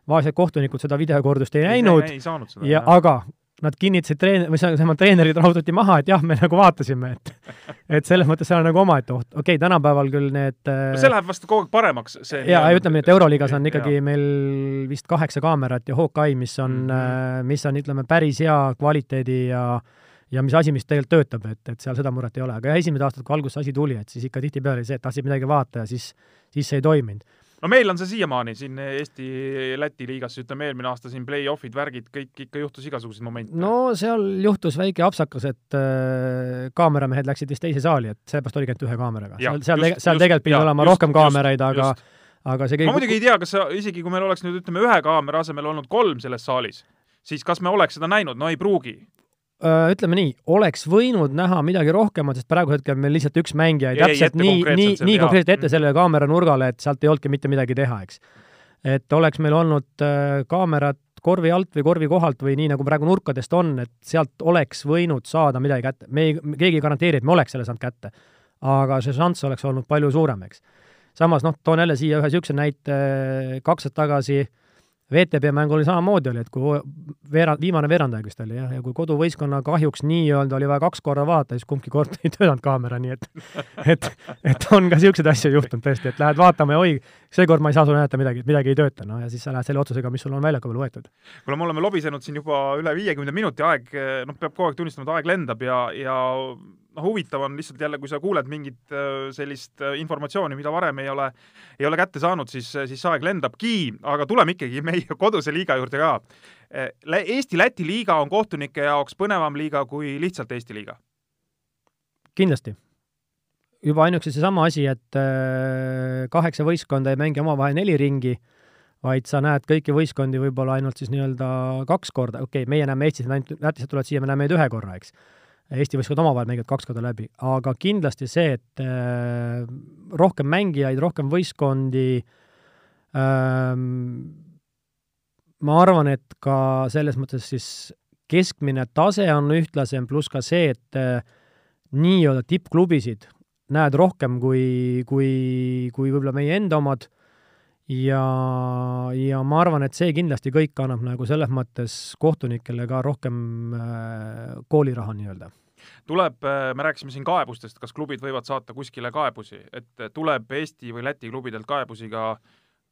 vaesed kohtunikud seda videokordust ei näinud ei, ei, ei ja aga nad kinnitasid treen-, või tähendab, treenerid rahutati maha, et jah, me nagu vaatasime, et et selles mõttes seal on nagu omaette oht. okei okay,, tänapäeval küll need no see läheb vast kogu aeg paremaks, see jaa, ütleme, et Euroliigas on ikkagi ja. meil vist kaheksa kaamerat ja Hawkeye, mis on mm, -hmm. mis on, ütleme, päris hea kvaliteedi ja ja mis asi, mis tegelikult töötab, et, et seal seda muret ei ole, aga esimesed aastad, kui alguses asi tuli, et siis ikka tihtipeale see, et tahtsid midagi vaata ja siis, siis see ei toiminud no meil on see siiamaani siin Eesti-Läti liigas, ütleme eelmine aasta siin play-off'id, värgid, kõik ikka juhtus igasuguseid momente. no seal juhtus väike apsakas, et äh, kaameramehed läksid vist teise saali, et sellepärast oligi ainult ühe kaameraga. seal, seal, seal tegelikult pidi olema just, rohkem kaameraid, aga just. aga see kõik ma muidugi ei tea, kas sa, isegi kui meil oleks nüüd ütleme ühe kaamera asemel olnud kolm selles saalis, siis kas me oleks seda näinud, no ei pruugi ütleme nii, oleks võinud näha midagi rohkemat, sest praegu hetkel meil lihtsalt üks mängija jäi täpselt nii, nii, nii konkreetselt ette sellele kaamera nurgale, et sealt ei olnudki mitte midagi teha, eks. et oleks meil olnud äh, kaamerad korvi alt või korvi kohalt või nii, nagu praegu nurkadest on, et sealt oleks võinud saada midagi kätte. me ei, keegi ei garanteeri, et me oleks selle saanud kätte. aga see šanss oleks olnud palju suurem, eks. samas noh, toon jälle siia ühe niisuguse näite, kaks aastat tagasi äh, VTB mäng oli samamoodi oli, et kui veerand, viimane veerandaja vist oli jah, ja kui koduvõistkonna kahjuks nii-öelda oli vaja kaks korda vaadata, siis kumbki kord ei töötanud kaamera, nii et et, et on ka niisuguseid asju juhtunud tõesti, et lähed vaatama ja oi, seekord ma ei saa sulle näidata midagi, midagi ei tööta, no ja siis sa lähed selle otsusega, mis sul on väljaku peal võetud. kuule, me oleme lobisenud siin juba üle viiekümne minuti, aeg, noh, peab kogu aeg tunnistama, et aeg lendab ja, ja noh, huvitav on lihtsalt jälle, kui sa kuuled mingit äh, sellist äh, informatsiooni, mida varem ei ole, ei ole kätte saanud, siis, siis aeg lendabki, aga tuleme ikkagi meie koduse liiga juurde ka. Äh, Eesti-Läti liiga on kohtunike jaoks põnevam liiga kui lihtsalt Eesti liiga? kindlasti. juba ainuüksi seesama asi, et kaheksa võistkonda ei mängi omavahel neli ringi, vaid sa näed kõiki võistkondi võib-olla ainult siis nii-öelda kaks korda, okei okay,, meie näeme Eestis, ainult Lätist tulevad siia, me näeme neid ühe korra, eks Eesti võistkond omavahel mängivad kaks korda läbi, aga kindlasti see, et äh, rohkem mängijaid, rohkem võistkondi ähm,, ma arvan, et ka selles mõttes siis keskmine tase on ühtlasem, pluss ka see, et äh, nii-öelda tippklubisid näed rohkem kui, kui, kui võib-olla meie enda omad ja, ja ma arvan, et see kindlasti kõik annab nagu selles mõttes kohtunikele ka rohkem äh, kooliraha nii-öelda. Tuleb, äh, me rääkisime siin kaebustest, kas klubid võivad saata kuskile kaebusi, et tuleb Eesti või Läti klubidelt kaebusi ka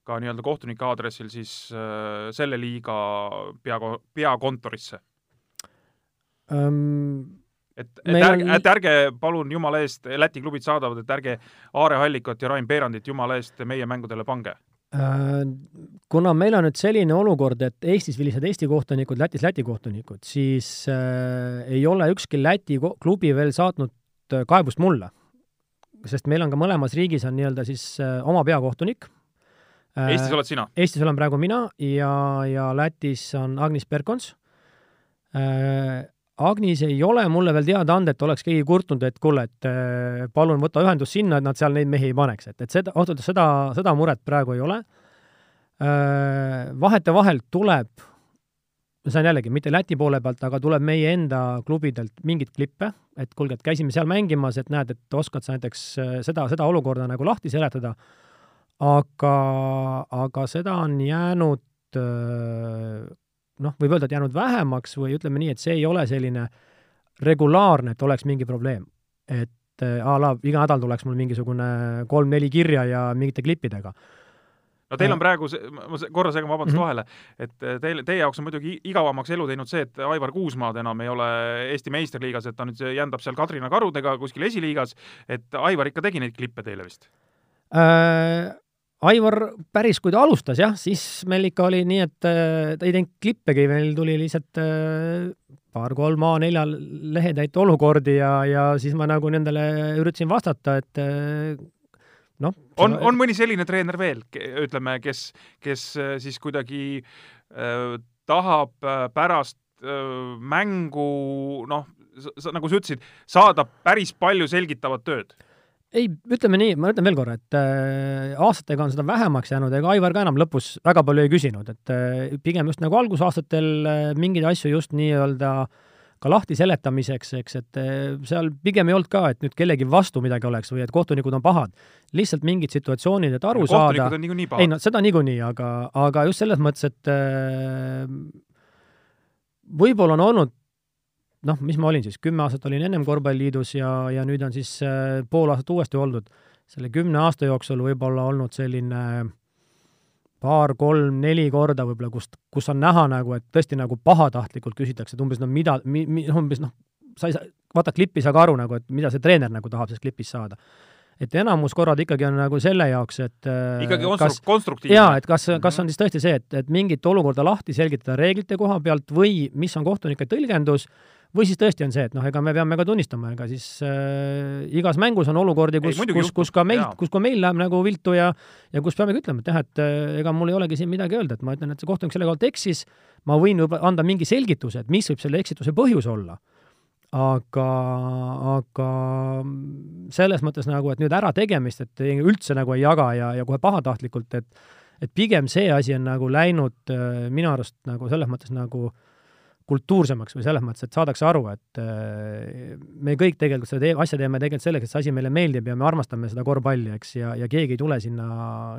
ka nii-öelda kohtunike aadressil siis äh, selle liiga pea, peakontorisse. Um,? et, et ärge on..., et ärge palun jumala eest, Läti klubid saadavad, et ärge Aare Hallikut ja Rain Peerandit jumala eest meie mängudele pange kuna meil on nüüd selline olukord, et Eestis vilised Eesti kohtunikud, Lätis Läti kohtunikud, siis äh, ei ole ükski Läti klubi veel saatnud äh, kaebust mulle. sest meil on ka mõlemas riigis on nii-öelda siis äh, oma peakohtunik äh,. Eestis oled sina? Eestis olen praegu mina ja, ja Lätis on Agnis Berkons äh,. Agnis ei ole mulle veel teada anda, et oleks keegi kurtnud, et kuule, et äh, palun võta ühendust sinna, et nad seal neid mehi ei paneks, et, et seda, ausalt öeldes seda, seda muret praegu ei ole. Äh, vahetevahel tuleb, see on jällegi mitte Läti poole pealt, aga tuleb meie enda klubidelt mingeid klippe, et kuulge, et käisime seal mängimas, et näed, et oskad sa näiteks äh, seda, seda olukorda nagu lahti seletada, aga, aga seda on jäänud noh, võib öelda, et jäänud vähemaks või ütleme nii, et see ei ole selline regulaarne, et oleks mingi probleem. et a la iga nädal tuleks mul mingisugune kolm-neli kirja ja mingite klippidega no teil on praegu ma korra segan, vabandust mm -hmm. vahele, et eh, teil, teie jaoks on muidugi igavamaks elu teinud see, et Aivar Kuusmaad enam ei ole Eesti meistriliigas, et ta nüüd jändab seal Kadrina karudega kuskil esiliigas, et Aivar ikka tegi neid klippe teile vist äh,? Aivar päris, kui ta alustas jah, siis meil ikka oli nii, et äh, ta ei teinud klippegi, meil tuli lihtsalt äh, paar-kolm A4 lehetäit olukordi ja, ja siis ma nagu nendele üritasin vastata, et äh, noh. on, on mõni selline treener veel, ütleme, kes, kes siis kuidagi äh, tahab pärast äh, mängu noh, nagu sa ütlesid, saada päris palju selgitavat tööd? Ei, ütleme nii, ma ütlen veel korra, et äh, aastatega on seda vähemaks jäänud, ega Aivar ka enam lõpus väga palju ei küsinud, et äh, pigem just nagu algusaastatel äh, mingeid asju just nii-öelda äh, ka lahti seletamiseks, eks, et eh, seal pigem ei olnud ka, et nüüd kellegi vastu midagi oleks või et kohtunikud on pahad. lihtsalt mingid situatsioonid, et aru saada. kohtunikud on niikuinii pahad. ei no seda niikuinii, aga, aga just selles mõttes, et eh, võib-olla on olnud noh, mis ma olin siis, kümme aastat olin ennem Korvpalliliidus ja, ja nüüd on siis eh, pool aastat uuesti oldud. selle kümne aasta jooksul võib-olla olnud selline äh, paar-kolm-neli korda võib-olla, kust, kus on näha nagu, et tõesti nagu pahatahtlikult küsitakse, et umbes no mida mi,, mi, umbes noh, sa ei saa, vaata klippi ei saa ka aru nagu, et mida see treener nagu tahab sellest klipist saada. et enamus korrad ikkagi on nagu selle jaoks, et äh, ikkagi kas, konstruktiivne. jaa, et kas, kas on siis tõesti see, et, et mingit olukorda lahti selgitada reeglite koha pealt või mis on kohtunike tõlgendus või siis tõesti on see, et noh, ega me peame ka tunnistama, ega siis äh, igas mängus on olukordi, kus, kus, kus ka meilt, kus ka meil läheb nagu viltu ja ja kus peamegi ütlema, et jah, et äh, ega mul ei olegi siin midagi öelda, et ma ütlen, et see kohtunik selle kohta eksis, ma võin võib-olla anda mingi selgituse, et mis võib selle eksituse põhjus olla. aga, aga selles mõttes nagu, et nüüd ärategemist, et üldse nagu ei jaga ja, ja kohe pahatahtlikult, et et pigem see asi on nagu läinud äh, minu arust nagu selles mõttes nagu äh, kultuursemaks või selles mõttes, et saadakse aru, et äh, me kõik tegelikult seda tee-, asja teeme tegelikult selleks, et see asi meile meeldib ja me armastame seda korvpalli, eks, ja, ja keegi ei tule sinna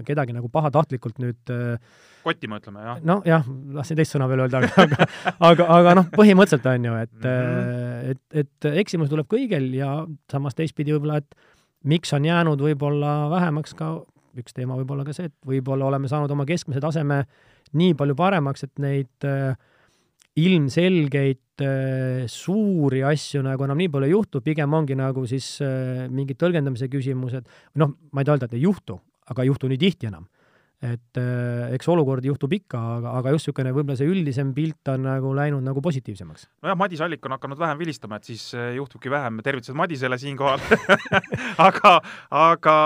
kedagi nagu pahatahtlikult nüüd äh, kottima, ütleme, jah? nojah, tahtsin teist sõna veel öelda, aga, aga, aga noh, põhimõtteliselt on ju, et mm, -hmm. et, et eksimus tuleb kõigil ja samas teistpidi võib-olla, et miks on jäänud võib-olla vähemaks ka, üks teema võib olla ka see, et võib-olla oleme saanud oma keskmise taseme nii palju paremaks, et neid äh, ilmselgeid äh, suuri asju nagu enam nii palju ei juhtu, pigem ongi nagu siis äh, mingid tõlgendamise küsimused, noh, ma ei taha öelda, et ei juhtu, aga ei juhtu nii tihti enam. et äh, eks olukordi juhtub ikka, aga, aga just niisugune võib-olla see üldisem pilt on nagu läinud nagu positiivsemaks. nojah, Madis Allik on hakanud vähem vilistama, et siis juhtubki vähem, tervitused Madisele siinkohal aga, aga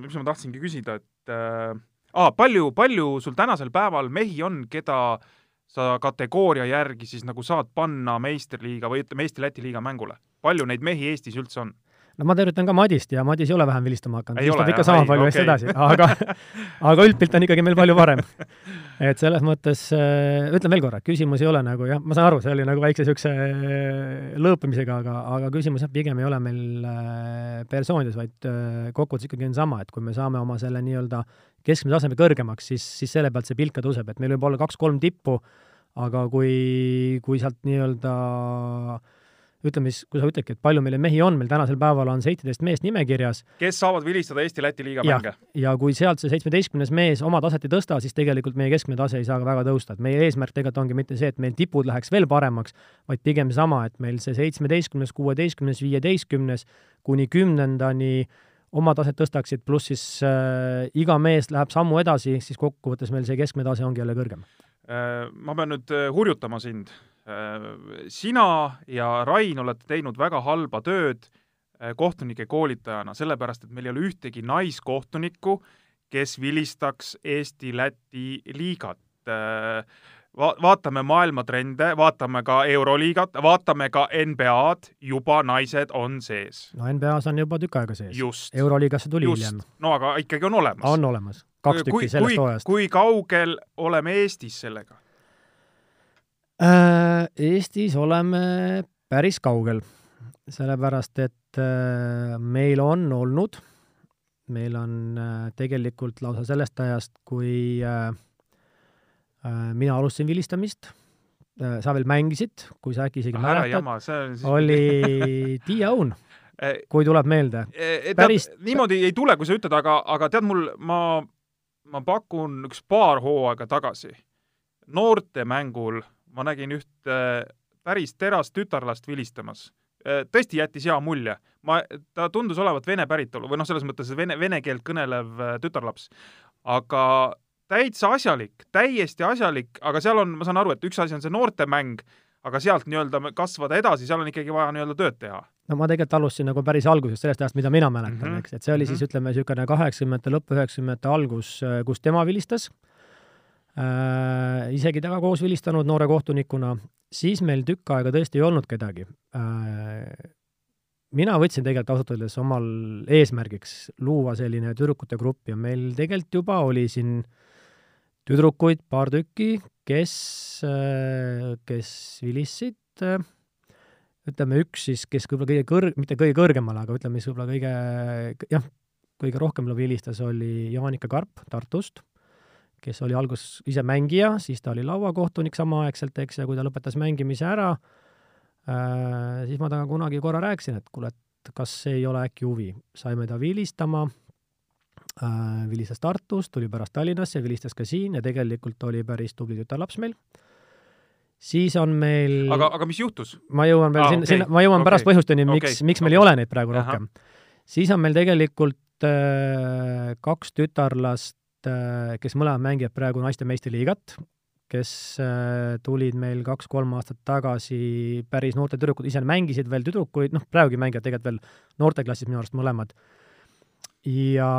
mis ma tahtsingi küsida, et äh, aa, palju, palju sul tänasel päeval mehi on, keda äh, sa kategooria järgi siis nagu saad panna meistriliiga või ütleme, Eesti-Läti liiga mängule? palju neid mehi Eestis üldse on? no ma tervitan ka Madist ja Madis ei ole vähem vilistama hakanud, vistab ikka sama palju okay. edasi, aga aga üldpilt on ikkagi meil palju parem. et selles mõttes äh, ütlen veel korra, küsimus ei ole nagu jah, ma saan aru, see oli nagu väikse niisuguse äh, lõõpimisega, aga, aga küsimus jah, pigem ei ole meil äh, persoonides, vaid kokkuvõttes ikkagi on sama, et kui me saame oma selle nii-öelda keskmise taseme kõrgemaks, siis, siis selle pealt see pilt ka tõuseb, et meil võib olla kaks-kolm tippu, aga kui, kui sealt nii-öelda ütleme siis, kui sa ütledki, et palju meile mehi on, meil tänasel päeval on seitseteist meest nimekirjas. kes saavad vilistada Eesti-Läti liiga mänge. ja kui sealt see seitsmeteistkümnes mees oma taset ei tõsta, siis tegelikult meie keskmine tase ei saa ka väga tõusta, et meie eesmärk tegelikult ongi mitte see, et meil tipud läheks veel paremaks, vaid pigem sama, et meil see seitsmeteistkümnes, kuueteistkümnes, viieteistkümnes kuni kümnendani oma taset tõstaksid, pluss siis äh, iga mees läheb sammu edasi, siis kokkuvõttes meil see keskmine tase ongi jälle kõrgem. Äh, ma pean nüüd äh, hurjutama sind. sina ja Rain olete teinud väga halba tööd kohtunike koolitajana, sellepärast et meil ei ole ühtegi naiskohtunikku, kes vilistaks Eesti-Läti liigat va-, vaatame maailma trende, vaatame ka Euroliigat, vaatame ka NBA-d, juba naised on sees. no NBA-s on juba tükk aega sees. euroliigasse tuli Just. hiljem. no aga ikkagi on olemas. on olemas, kaks tükki kui, sellest hooajast. kui kaugel oleme Eestis sellega äh,? Eestis oleme päris kaugel, sellepärast et äh, meil on olnud, meil on äh, tegelikult lausa sellest ajast, kui Äh, mina alustasin vilistamist, äh, sa veel mängisid, kui sa äkki isegi mäletad, siis... oli Tiia Õun, äh, kui tuleb meelde. Päris... niimoodi ei tule, kui sa ütled, aga, aga tead mul, ma, ma pakun üks paar hooaega tagasi noortemängul ma nägin ühte päris terast tütarlast vilistamas. tõesti jättis hea mulje. ma, ta tundus olevat vene päritolu või noh, selles mõttes vene, vene keelt kõnelev tütarlaps. aga täitsa asjalik, täiesti asjalik, aga seal on, ma saan aru, et üks asi on see noortemäng, aga sealt nii-öelda kasvada edasi, seal on ikkagi vaja nii-öelda tööd teha. no ma tegelikult alustasin nagu päris algusest, sellest ajast, mida mina mäletan mm, -hmm. eks, et see oli siis ütleme, niisugune kaheksakümnendate lõpp, üheksakümnendate algus, kus tema vilistas. Äh,, isegi temaga koos vilistanud noore kohtunikuna, siis meil tükk aega tõesti ei olnud kedagi. Äh, mina võtsin tegelikult ausalt öeldes omal eesmärgiks luua selline tüdrukute grupp ja meil tegelikult juba oli siin äh, tüdrukuid paar tükki, kes, äh, kes vilistasid, äh, ütleme üks siis, kes võib-olla kõige kõrg-, mitte kõige kõrgemal, aga ütleme siis võib-olla kõige, jah, kõige rohkem võib-olla vilistas, oli Jaanika Karp Tartust, kes oli alguses ise mängija, siis ta oli lauakohtunik samaaegselt, eks, ja kui ta lõpetas mängimise ära äh,, siis ma temaga kunagi korra rääkisin, et kuule, et kas ei ole äkki huvi. saime ta vilistama vilistas Tartus, tuli pärast Tallinnasse, vilistas ka siin ja tegelikult oli päris tubli tütarlaps meil. siis on meil aga, aga mis juhtus? ma jõuan veel ah, sinna okay., sinna, ma jõuan okay. pärast põhjusteni, miks okay., miks meil okay. ei ole neid praegu rohkem. siis on meil tegelikult äh, kaks tütarlast äh,, kes mõlemad mängivad praegu naiste meistriliigat, kes äh, tulid meil kaks-kolm aastat tagasi päris noorte tüdrukud, ise mängisid veel tüdrukuid, noh, praegugi mängivad tegelikult veel noorteklassis minu arust mõlemad ja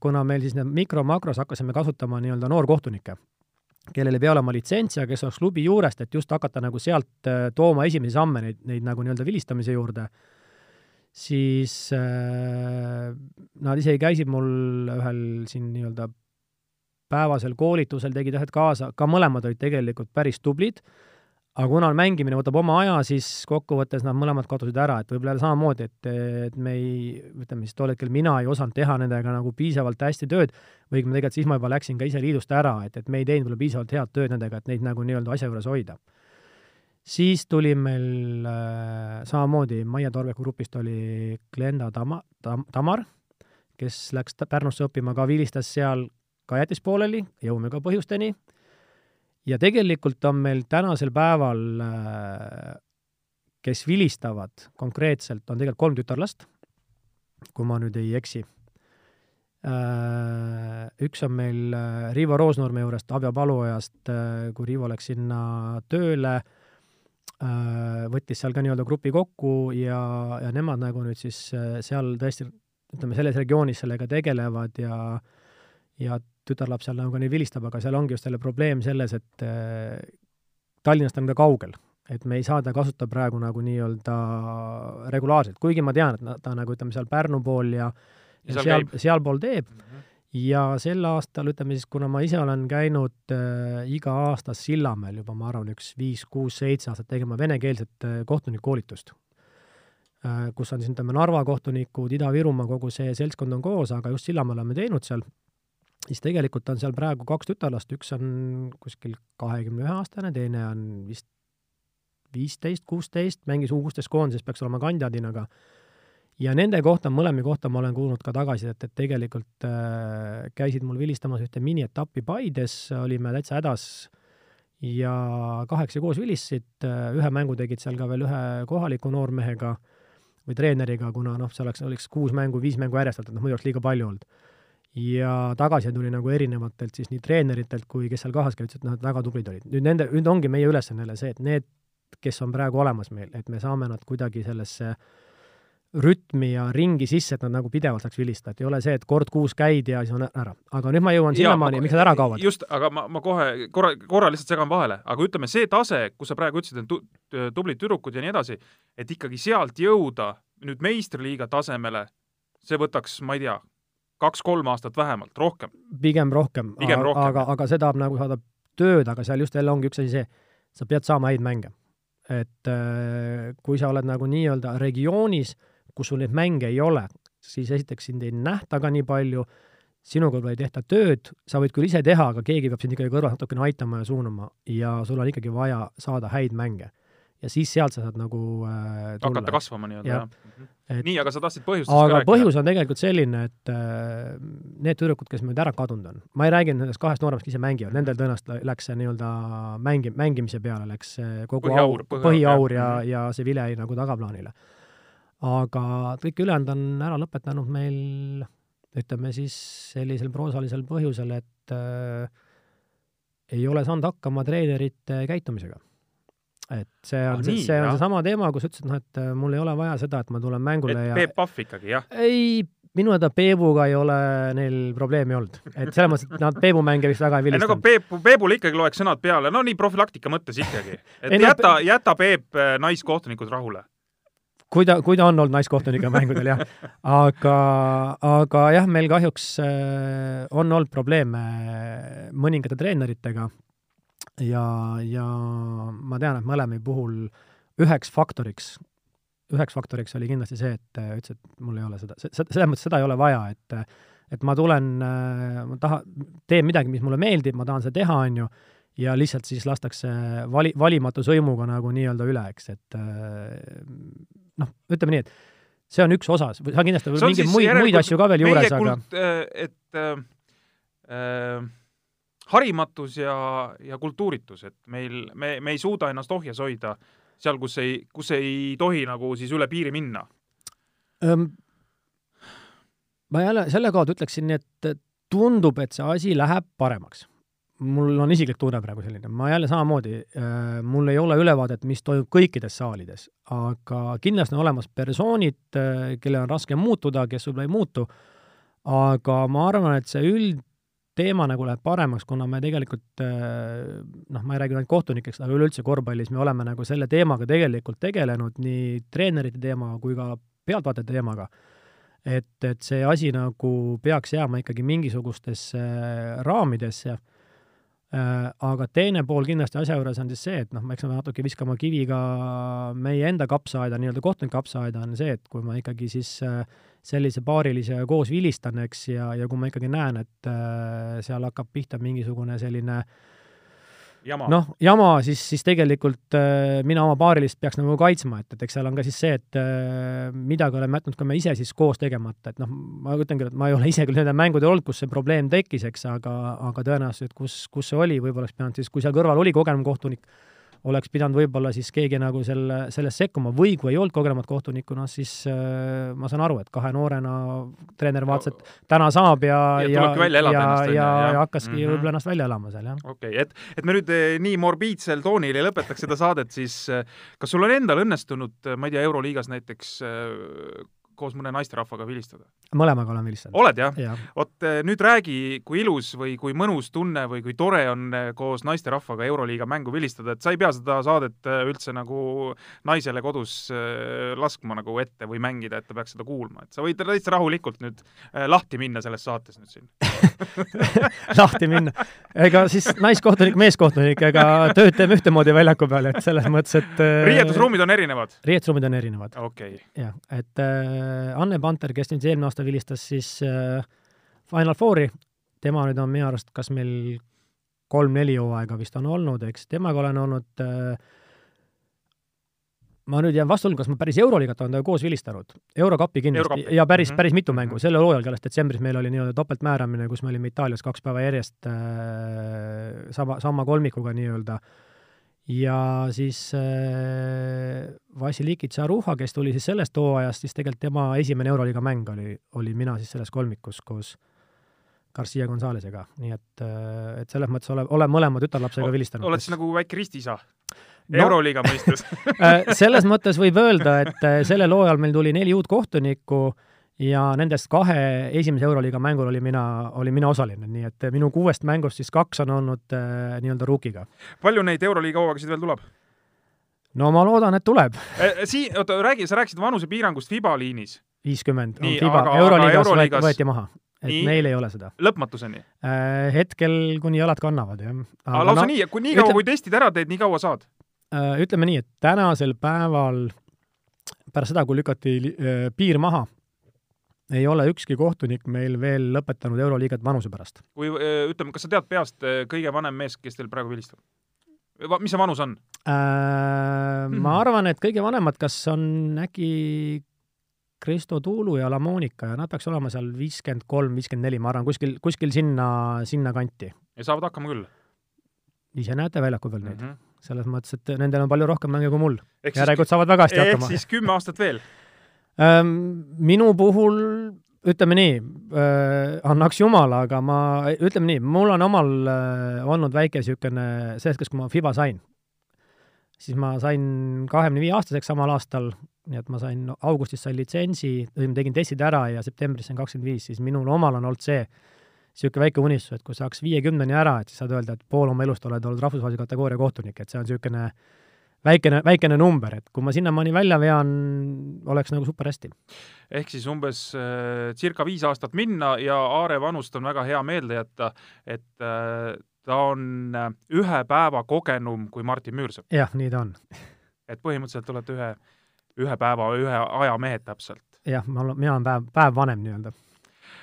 kuna meil siis need mikro-makros hakkasime kasutama nii-öelda noorkohtunikke, kellel ei pea olema litsentsi ja kes oleks klubi juurest, et just hakata nagu sealt äh, tooma esimesi samme, neid, neid nagu nii-öelda vilistamise juurde, siis äh, nad isegi käisid mul ühel siin nii-öelda päevasel koolitusel, tegid ühed kaasa, ka mõlemad olid tegelikult päris tublid aga kuna mängimine võtab oma aja, siis kokkuvõttes nad mõlemad kadusid ära, et võib-olla samamoodi, et, et me ei, ütleme siis tol hetkel mina ei osanud teha nendega nagu piisavalt hästi tööd, või õigemini tegelikult siis ma juba läksin ka ise liidust ära, et, et me ei teinud võib-olla piisavalt head tööd nendega, et neid nagu nii-öelda asja juures hoida. siis tuli meil äh, samamoodi, Maie Torbeku grupist oli Glenda Tama- Tam,, Tamar, kes läks Pärnusse õppima, ka vilistas seal, ka jättis pooleli, jõuame ka põhjusteni ja tegelikult on meil tänasel päeval, äh, kes vilistavad konkreetselt, on tegelikult kolm tütarlast, kui ma nüüd ei eksi. Äh, üks on meil äh, Riivo Roosnurme juurest, Abja Paluojast, kui Riivo läks sinna tööle, võttis seal ka nii-öelda grupi kokku ja, ja nemad nagu nüüd siis seal tõesti, ütleme, selles regioonis sellega tegelevad ja ja tütarlaps seal nagu nii vilistab, aga seal ongi just selle probleem selles, et äh, Tallinnast on ka kaugel. et me ei saa ta kasutada praegu nagu nii-öelda regulaarselt, kuigi ma tean, et ta, ta nagu ütleme, seal Pärnu pool ja ja seal, seal, sealpool teeb mm. -hmm. ja sel aastal, ütleme siis, kuna ma ise olen käinud äh, iga aasta Sillamäel juba, ma arvan, üks viis, kuus, seitse aastat tegema venekeelset äh, kohtunikukoolitust äh,, kus on siis, ütleme, Narva kohtunikud, Ida-Virumaa, kogu see seltskond on koos, aga just Sillamäel oleme teinud seal siis tegelikult on seal praegu kaks tütarlast, üks on kuskil kahekümne ühe aastane, teine on vist viisteist, kuusteist, mängis U-kuusteist koondises, peaks olema kandidaadina, aga ja nende kohta, mõlemi kohta ma olen kuulnud ka tagasisidet, et tegelikult äh, käisid mul vilistamas ühte minietappi Paides, olime täitsa hädas ja kaheksa koos vilistasid, ühe mängu tegid seal ka veel ühe kohaliku noormehega, või treeneriga, kuna noh, see oleks, oleks kuus mängu, viis mängu järjest, et noh, muidu oleks liiga palju olnud. Ja tagasiside tuli nagu erinevatelt siis nii treeneritelt kui kes seal kaasas käivad, ütlesid, et noh, et väga tublid olid. nüüd nende, nüüd ongi meie ülesanne jälle see, et need, kes on praegu olemas meil, et me saame nad kuidagi sellesse rütmi ja ringi sisse, et nad nagu pidevalt saaks vilistada, et ei ole see, et kord kuus käid ja siis on ära. aga nüüd ma jõuan sinnamaani, miks nad ära kaovad. just, aga ma, ma kohe korra, korra lihtsalt segan vahele, aga ütleme, see tase, kus sa praegu ütlesid, et tu, tublid tüdrukud ja nii edasi, et ikkagi sealt jõuda nüüd meistriliiga tasemele, see võtaks, ma ei tea, kaks-kolm aastat vähemalt, rohkem. pigem rohkem, aga, aga, see tahab nagu saada tööd, aga seal just jälle ongi üks asi see, sa pead saama häid mänge. et äh, kui sa oled nagu nii-öelda regioonis, kus sul neid mänge ei ole, siis esiteks sind ei nähta ka nii palju, sinuga võib-olla ei tehta tööd, sa võid küll ise teha, aga keegi peab sind ikkagi kõrvalt natukene aitama ja suunama ja sul on ikkagi vaja saada häid mänge. Ja siis sealt sa saad nagu äh, tulla. hakata kasvama nii-öelda, jah ja. Mhm. et, nii, aga sa tahtsid põhjustest aga rääkida? põhjus on tegelikult selline, et äh, need tüdrukud, kes meil ära kadunud on, ma ei räägi nendest kahest nooremast, kes ise mängivad, nendel tõenäoliselt läks see nii-öelda mängi-, mängimise peale läks kogu põhiaur, põhiaur, põhiaur ja, mhm. ja see vile jäi nagu tagaplaanile aga kõik ülejäänud on ära lõpetanud meil ütleme siis sellisel proosalisel põhjusel, et äh, ei ole saanud hakkama treenerite käitumisega. Et see on ah,, see, see on seesama teema, kus ütlesid, noh, et äh, mul ei ole vaja seda, et ma tulen mängule et ja Peep Pahv ikkagi, jah? ei, minu teada Peebuga ei ole neil probleemi olnud. et selles mõttes, et nad Peebu mänge vist väga ei vilistanud. nagu Peep, Peebule ikkagi loeks sõnad peale, no nii profülaktika mõttes ikkagi. et ei, jäta no,, jäta Peep äh, naiskohtunikud rahule kui ta, kui ta on olnud naiskohtunikega mängudel, jah. aga, aga jah, meil kahjuks äh, on olnud probleeme mõningate treeneritega ja, ja ma tean, et mõlema puhul üheks faktoriks, üheks faktoriks oli kindlasti see, et äh, ütles, et mul ei ole seda, selles mõttes seda ei ole vaja, et et ma tulen, äh, ma tahan, teen midagi, mis mulle meeldib, ma tahan seda teha, on ju, ja lihtsalt siis lastakse vali, valimatu sõimuga nagu nii-öelda üle, eks, et noh, ütleme nii, et see on üks osa, kindlasti mingeid muid, muid asju ka veel juures, aga äh, et äh, äh, harimatus ja, ja kultuuritus, et meil, me, me ei suuda ennast ohjes hoida seal, kus ei, kus ei tohi nagu siis üle piiri minna ähm,? ma jälle selle kaudu ütleksin et tundub, et see asi läheb paremaks mul on isiklik tunne praegu selline, ma jälle samamoodi äh,, mul ei ole ülevaadet, mis toimub kõikides saalides, aga kindlasti on olemas persoonid äh,, kellel on raske muutuda, kes võib-olla ei muutu, aga ma arvan, et see üldteema nagu läheb paremaks, kuna me tegelikult äh, noh, ma ei räägi ainult kohtunikest, aga üleüldse korvpallis me oleme nagu selle teemaga tegelikult tegelenud, nii treenerite teema kui ka pealtvaatajate teemaga. Et, et see asi nagu peaks jääma ikkagi mingisugustesse raamidesse. Äh, aga teine pool kindlasti asja juures on siis see, et noh, eks me natuke viskame kivi ka meie enda kapsaaeda, nii-öelda kohtunike kapsaaeda, on see, et kui ma ikkagi siis äh, sellise paarilise koos vilistan, eks, ja, ja kui ma ikkagi näen, et äh, seal hakkab pihta mingisugune selline noh, jama, siis, siis tegelikult äh, mina oma paarilist peaks nagu kaitsma, et, et eks seal on ka siis see, et äh, midagi oleme jätnud ka me ise siis koos tegemata, et noh, ma ütlen küll, et ma ei ole ise küll nendel mängudel olnud, kus see probleem tekkis, eks, aga, aga tõenäoliselt, kus, kus see oli, võib-olla oleks pidanud siis, kui seal kõrval oli kogenum kohtunik, oleks pidanud võib-olla siis keegi nagu selle, sellest sekkuma või kui ei olnud kogenemat kohtunikku, noh siis äh, ma saan aru, et kahe noorena treener vaatas, et täna saab ja, ja, ja, ja, ja, ja, ja hakkaski mm -hmm. võib-olla ennast välja elama seal, jah. okei okay,, et, et me nüüd eh, nii morbiidsel toonil ei lõpetaks seda saadet, siis eh, kas sul on endal õnnestunud, eh, ma ei tea, Euroliigas näiteks koos mõne naisterahvaga vilistada? mõlemaga olen vilistanud. oled jah ja.? vot eh, nüüd räägi, kui ilus või kui mõnus tunne või kui tore on eh, koos naisterahvaga Euroliiga mängu vilistada, et sa ei pea seda saadet eh, üldse nagu naisele kodus laskma nagu ette või mängida, et ta peaks seda kuulma, et sa võid täitsa rahulikult nüüd lahti minna selles saates nüüd siin lahti minna. ega siis naiskohtunik, meeskohtunik, ega tööd teeme ühtemoodi väljaku peal, et selles mõttes, et riietusruumid on erinevad? riietusruumid on erinevad. okei okay.. jah, et äh, Anne Panter, kes nüüd eelmine aasta vilistas siis äh, Final Fouri, tema nüüd on minu arust kas meil kolm-neli hooaega vist on olnud, eks, temaga olen olnud äh, ma nüüd jään vastuollu, kas ma päris Euroliigat olen temaga koos vilistanud, Eurokapi kindlasti. Euro ja päris mm, -hmm. päris mitu mängu, mhm. sellel hooajal alles detsembris meil oli nii-öelda topeltmääramine, kus me olime Itaalias kaks päeva järjest äh, sama, sama kolmikuga nii-öelda. äh, ja siis äh, Vassiliki Tsaruha, kes tuli siis sellest hooajast, siis tegelikult tema esimene Euroliiga mäng oli, oli mina siis selles kolmikus koos Garcia Gonzalezega, nii et, äh, et selles mõttes ole, olen mõlema tütarlapsega vilistanud. oled siis nagu väike ristiisa no. Euroliiga mõistes äh, selles mõttes võib öelda, et äh, sellel hooajal meil tuli neli uut kohtunikku ja nendest kahe esimese Euroliiga mängul oli mina, olin mina osaline, nii et minu kuuest mängust siis kaks on olnud äh, nii-öelda rookiga. palju neid Euroliiga hooaegasid veel tuleb? no ma loodan, et tuleb e,. Sii-, oota, räägi, sa rääkisid vanusepiirangust FIBA liinis. viiskümmend on FIBA, Euroliigas Euroliigas... võeti maha et nii, meil ei ole seda. lõpmatuseni äh,? Hetkel kuni jalad kannavad, jah. aga lausa no, nii, kui nii kaua ütle..., kui testid ära teed, nii kaua saad äh,? ütleme nii, et tänasel päeval pärast seda, kui lükati äh, piir maha, ei ole ükski kohtunik meil veel lõpetanud Euroliigat vanuse pärast. kui äh, ütleme, kas sa tead peast äh, kõige vanem mees, kes teil praegu vilistab? mis see vanus on äh,? Hmm. ma arvan, et kõige vanemad, kas on äkki Kristo Tuulu ja La Monika ja nad peaks olema seal viiskümmend kolm, viiskümmend neli, ma arvan, kuskil, kuskil sinna, sinna kanti. ja saavad hakkama küll? ise näete väljakul veel neid mm. -hmm. selles mõttes, et nendel on palju rohkem mänge kui mul. järelikult saavad väga hästi hakkama. ehk siis kümme aastat veel minu puhul ütleme nii annaks jumal, aga ma, ütleme nii, mul on omal olnud väike niisugune, selles hetkes, kui ma FIBA sain, siis ma sain kahekümne viie aastaseks samal aastal, nii et ma sain, augustis sain litsentsi, tegin testid ära ja septembris sain kakskümmend viis, siis minul omal on olnud see niisugune väike unistus, et kui saaks viiekümneni ära, et siis saad öelda, et pool oma elust oled olnud rahvusvahelise kategooria kohtunik, et see on niisugune väikene, väikene number, et kui ma sinnamaani välja vean, oleks nagu super hästi. ehk siis umbes äh, circa viis aastat minna ja Aare vanust on väga hea meelde jätta, et äh, ta on äh, ühe päeva kogenum kui Martin Müürsepp. jah, nii ta on. et põhimõtteliselt olete ühe, ühe päeva, ühe aja mehed täpselt. jah, ma olen, mina olen päev, päev vanem nii-öelda.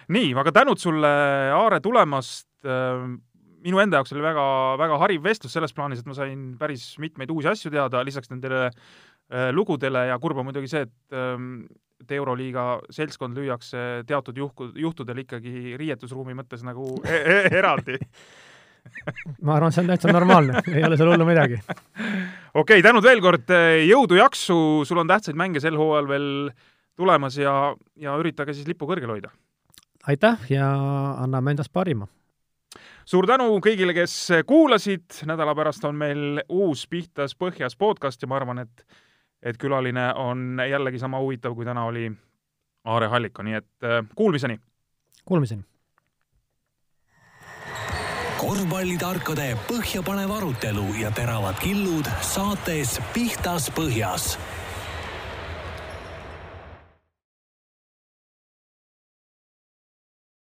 nii, aga tänud sulle, Aare, tulemast äh, minu enda jaoks oli väga, väga hariv vestlus selles plaanis, et ma sain päris mitmeid uusi asju teada, lisaks nendele äh, lugudele ja kurb on muidugi see, et ähm, et Euroliiga seltskond lüüakse teatud juhku, juhtudel ikkagi riietusruumi mõttes nagu e e eraldi ma arvan, see on täitsa normaalne, ei ole seal hullu midagi. okei okay,, tänud veel kord, jõudu, jaksu, sul on tähtsaid mänge sel hooajal veel tulemas ja, ja üritage siis lippu kõrgel hoida. aitäh ja anname endast parima suur tänu kõigile, kes kuulasid, nädala pärast on meil uus Pihtas Põhjas podcast ja ma arvan, et et külaline on jällegi sama huvitav, kui täna oli Aare Halliko, nii et äh, kuulmiseni! Kuulmiseni! korvpallitarkade põhjapanev arutelu ja teravad killud saates Pihtas Põhjas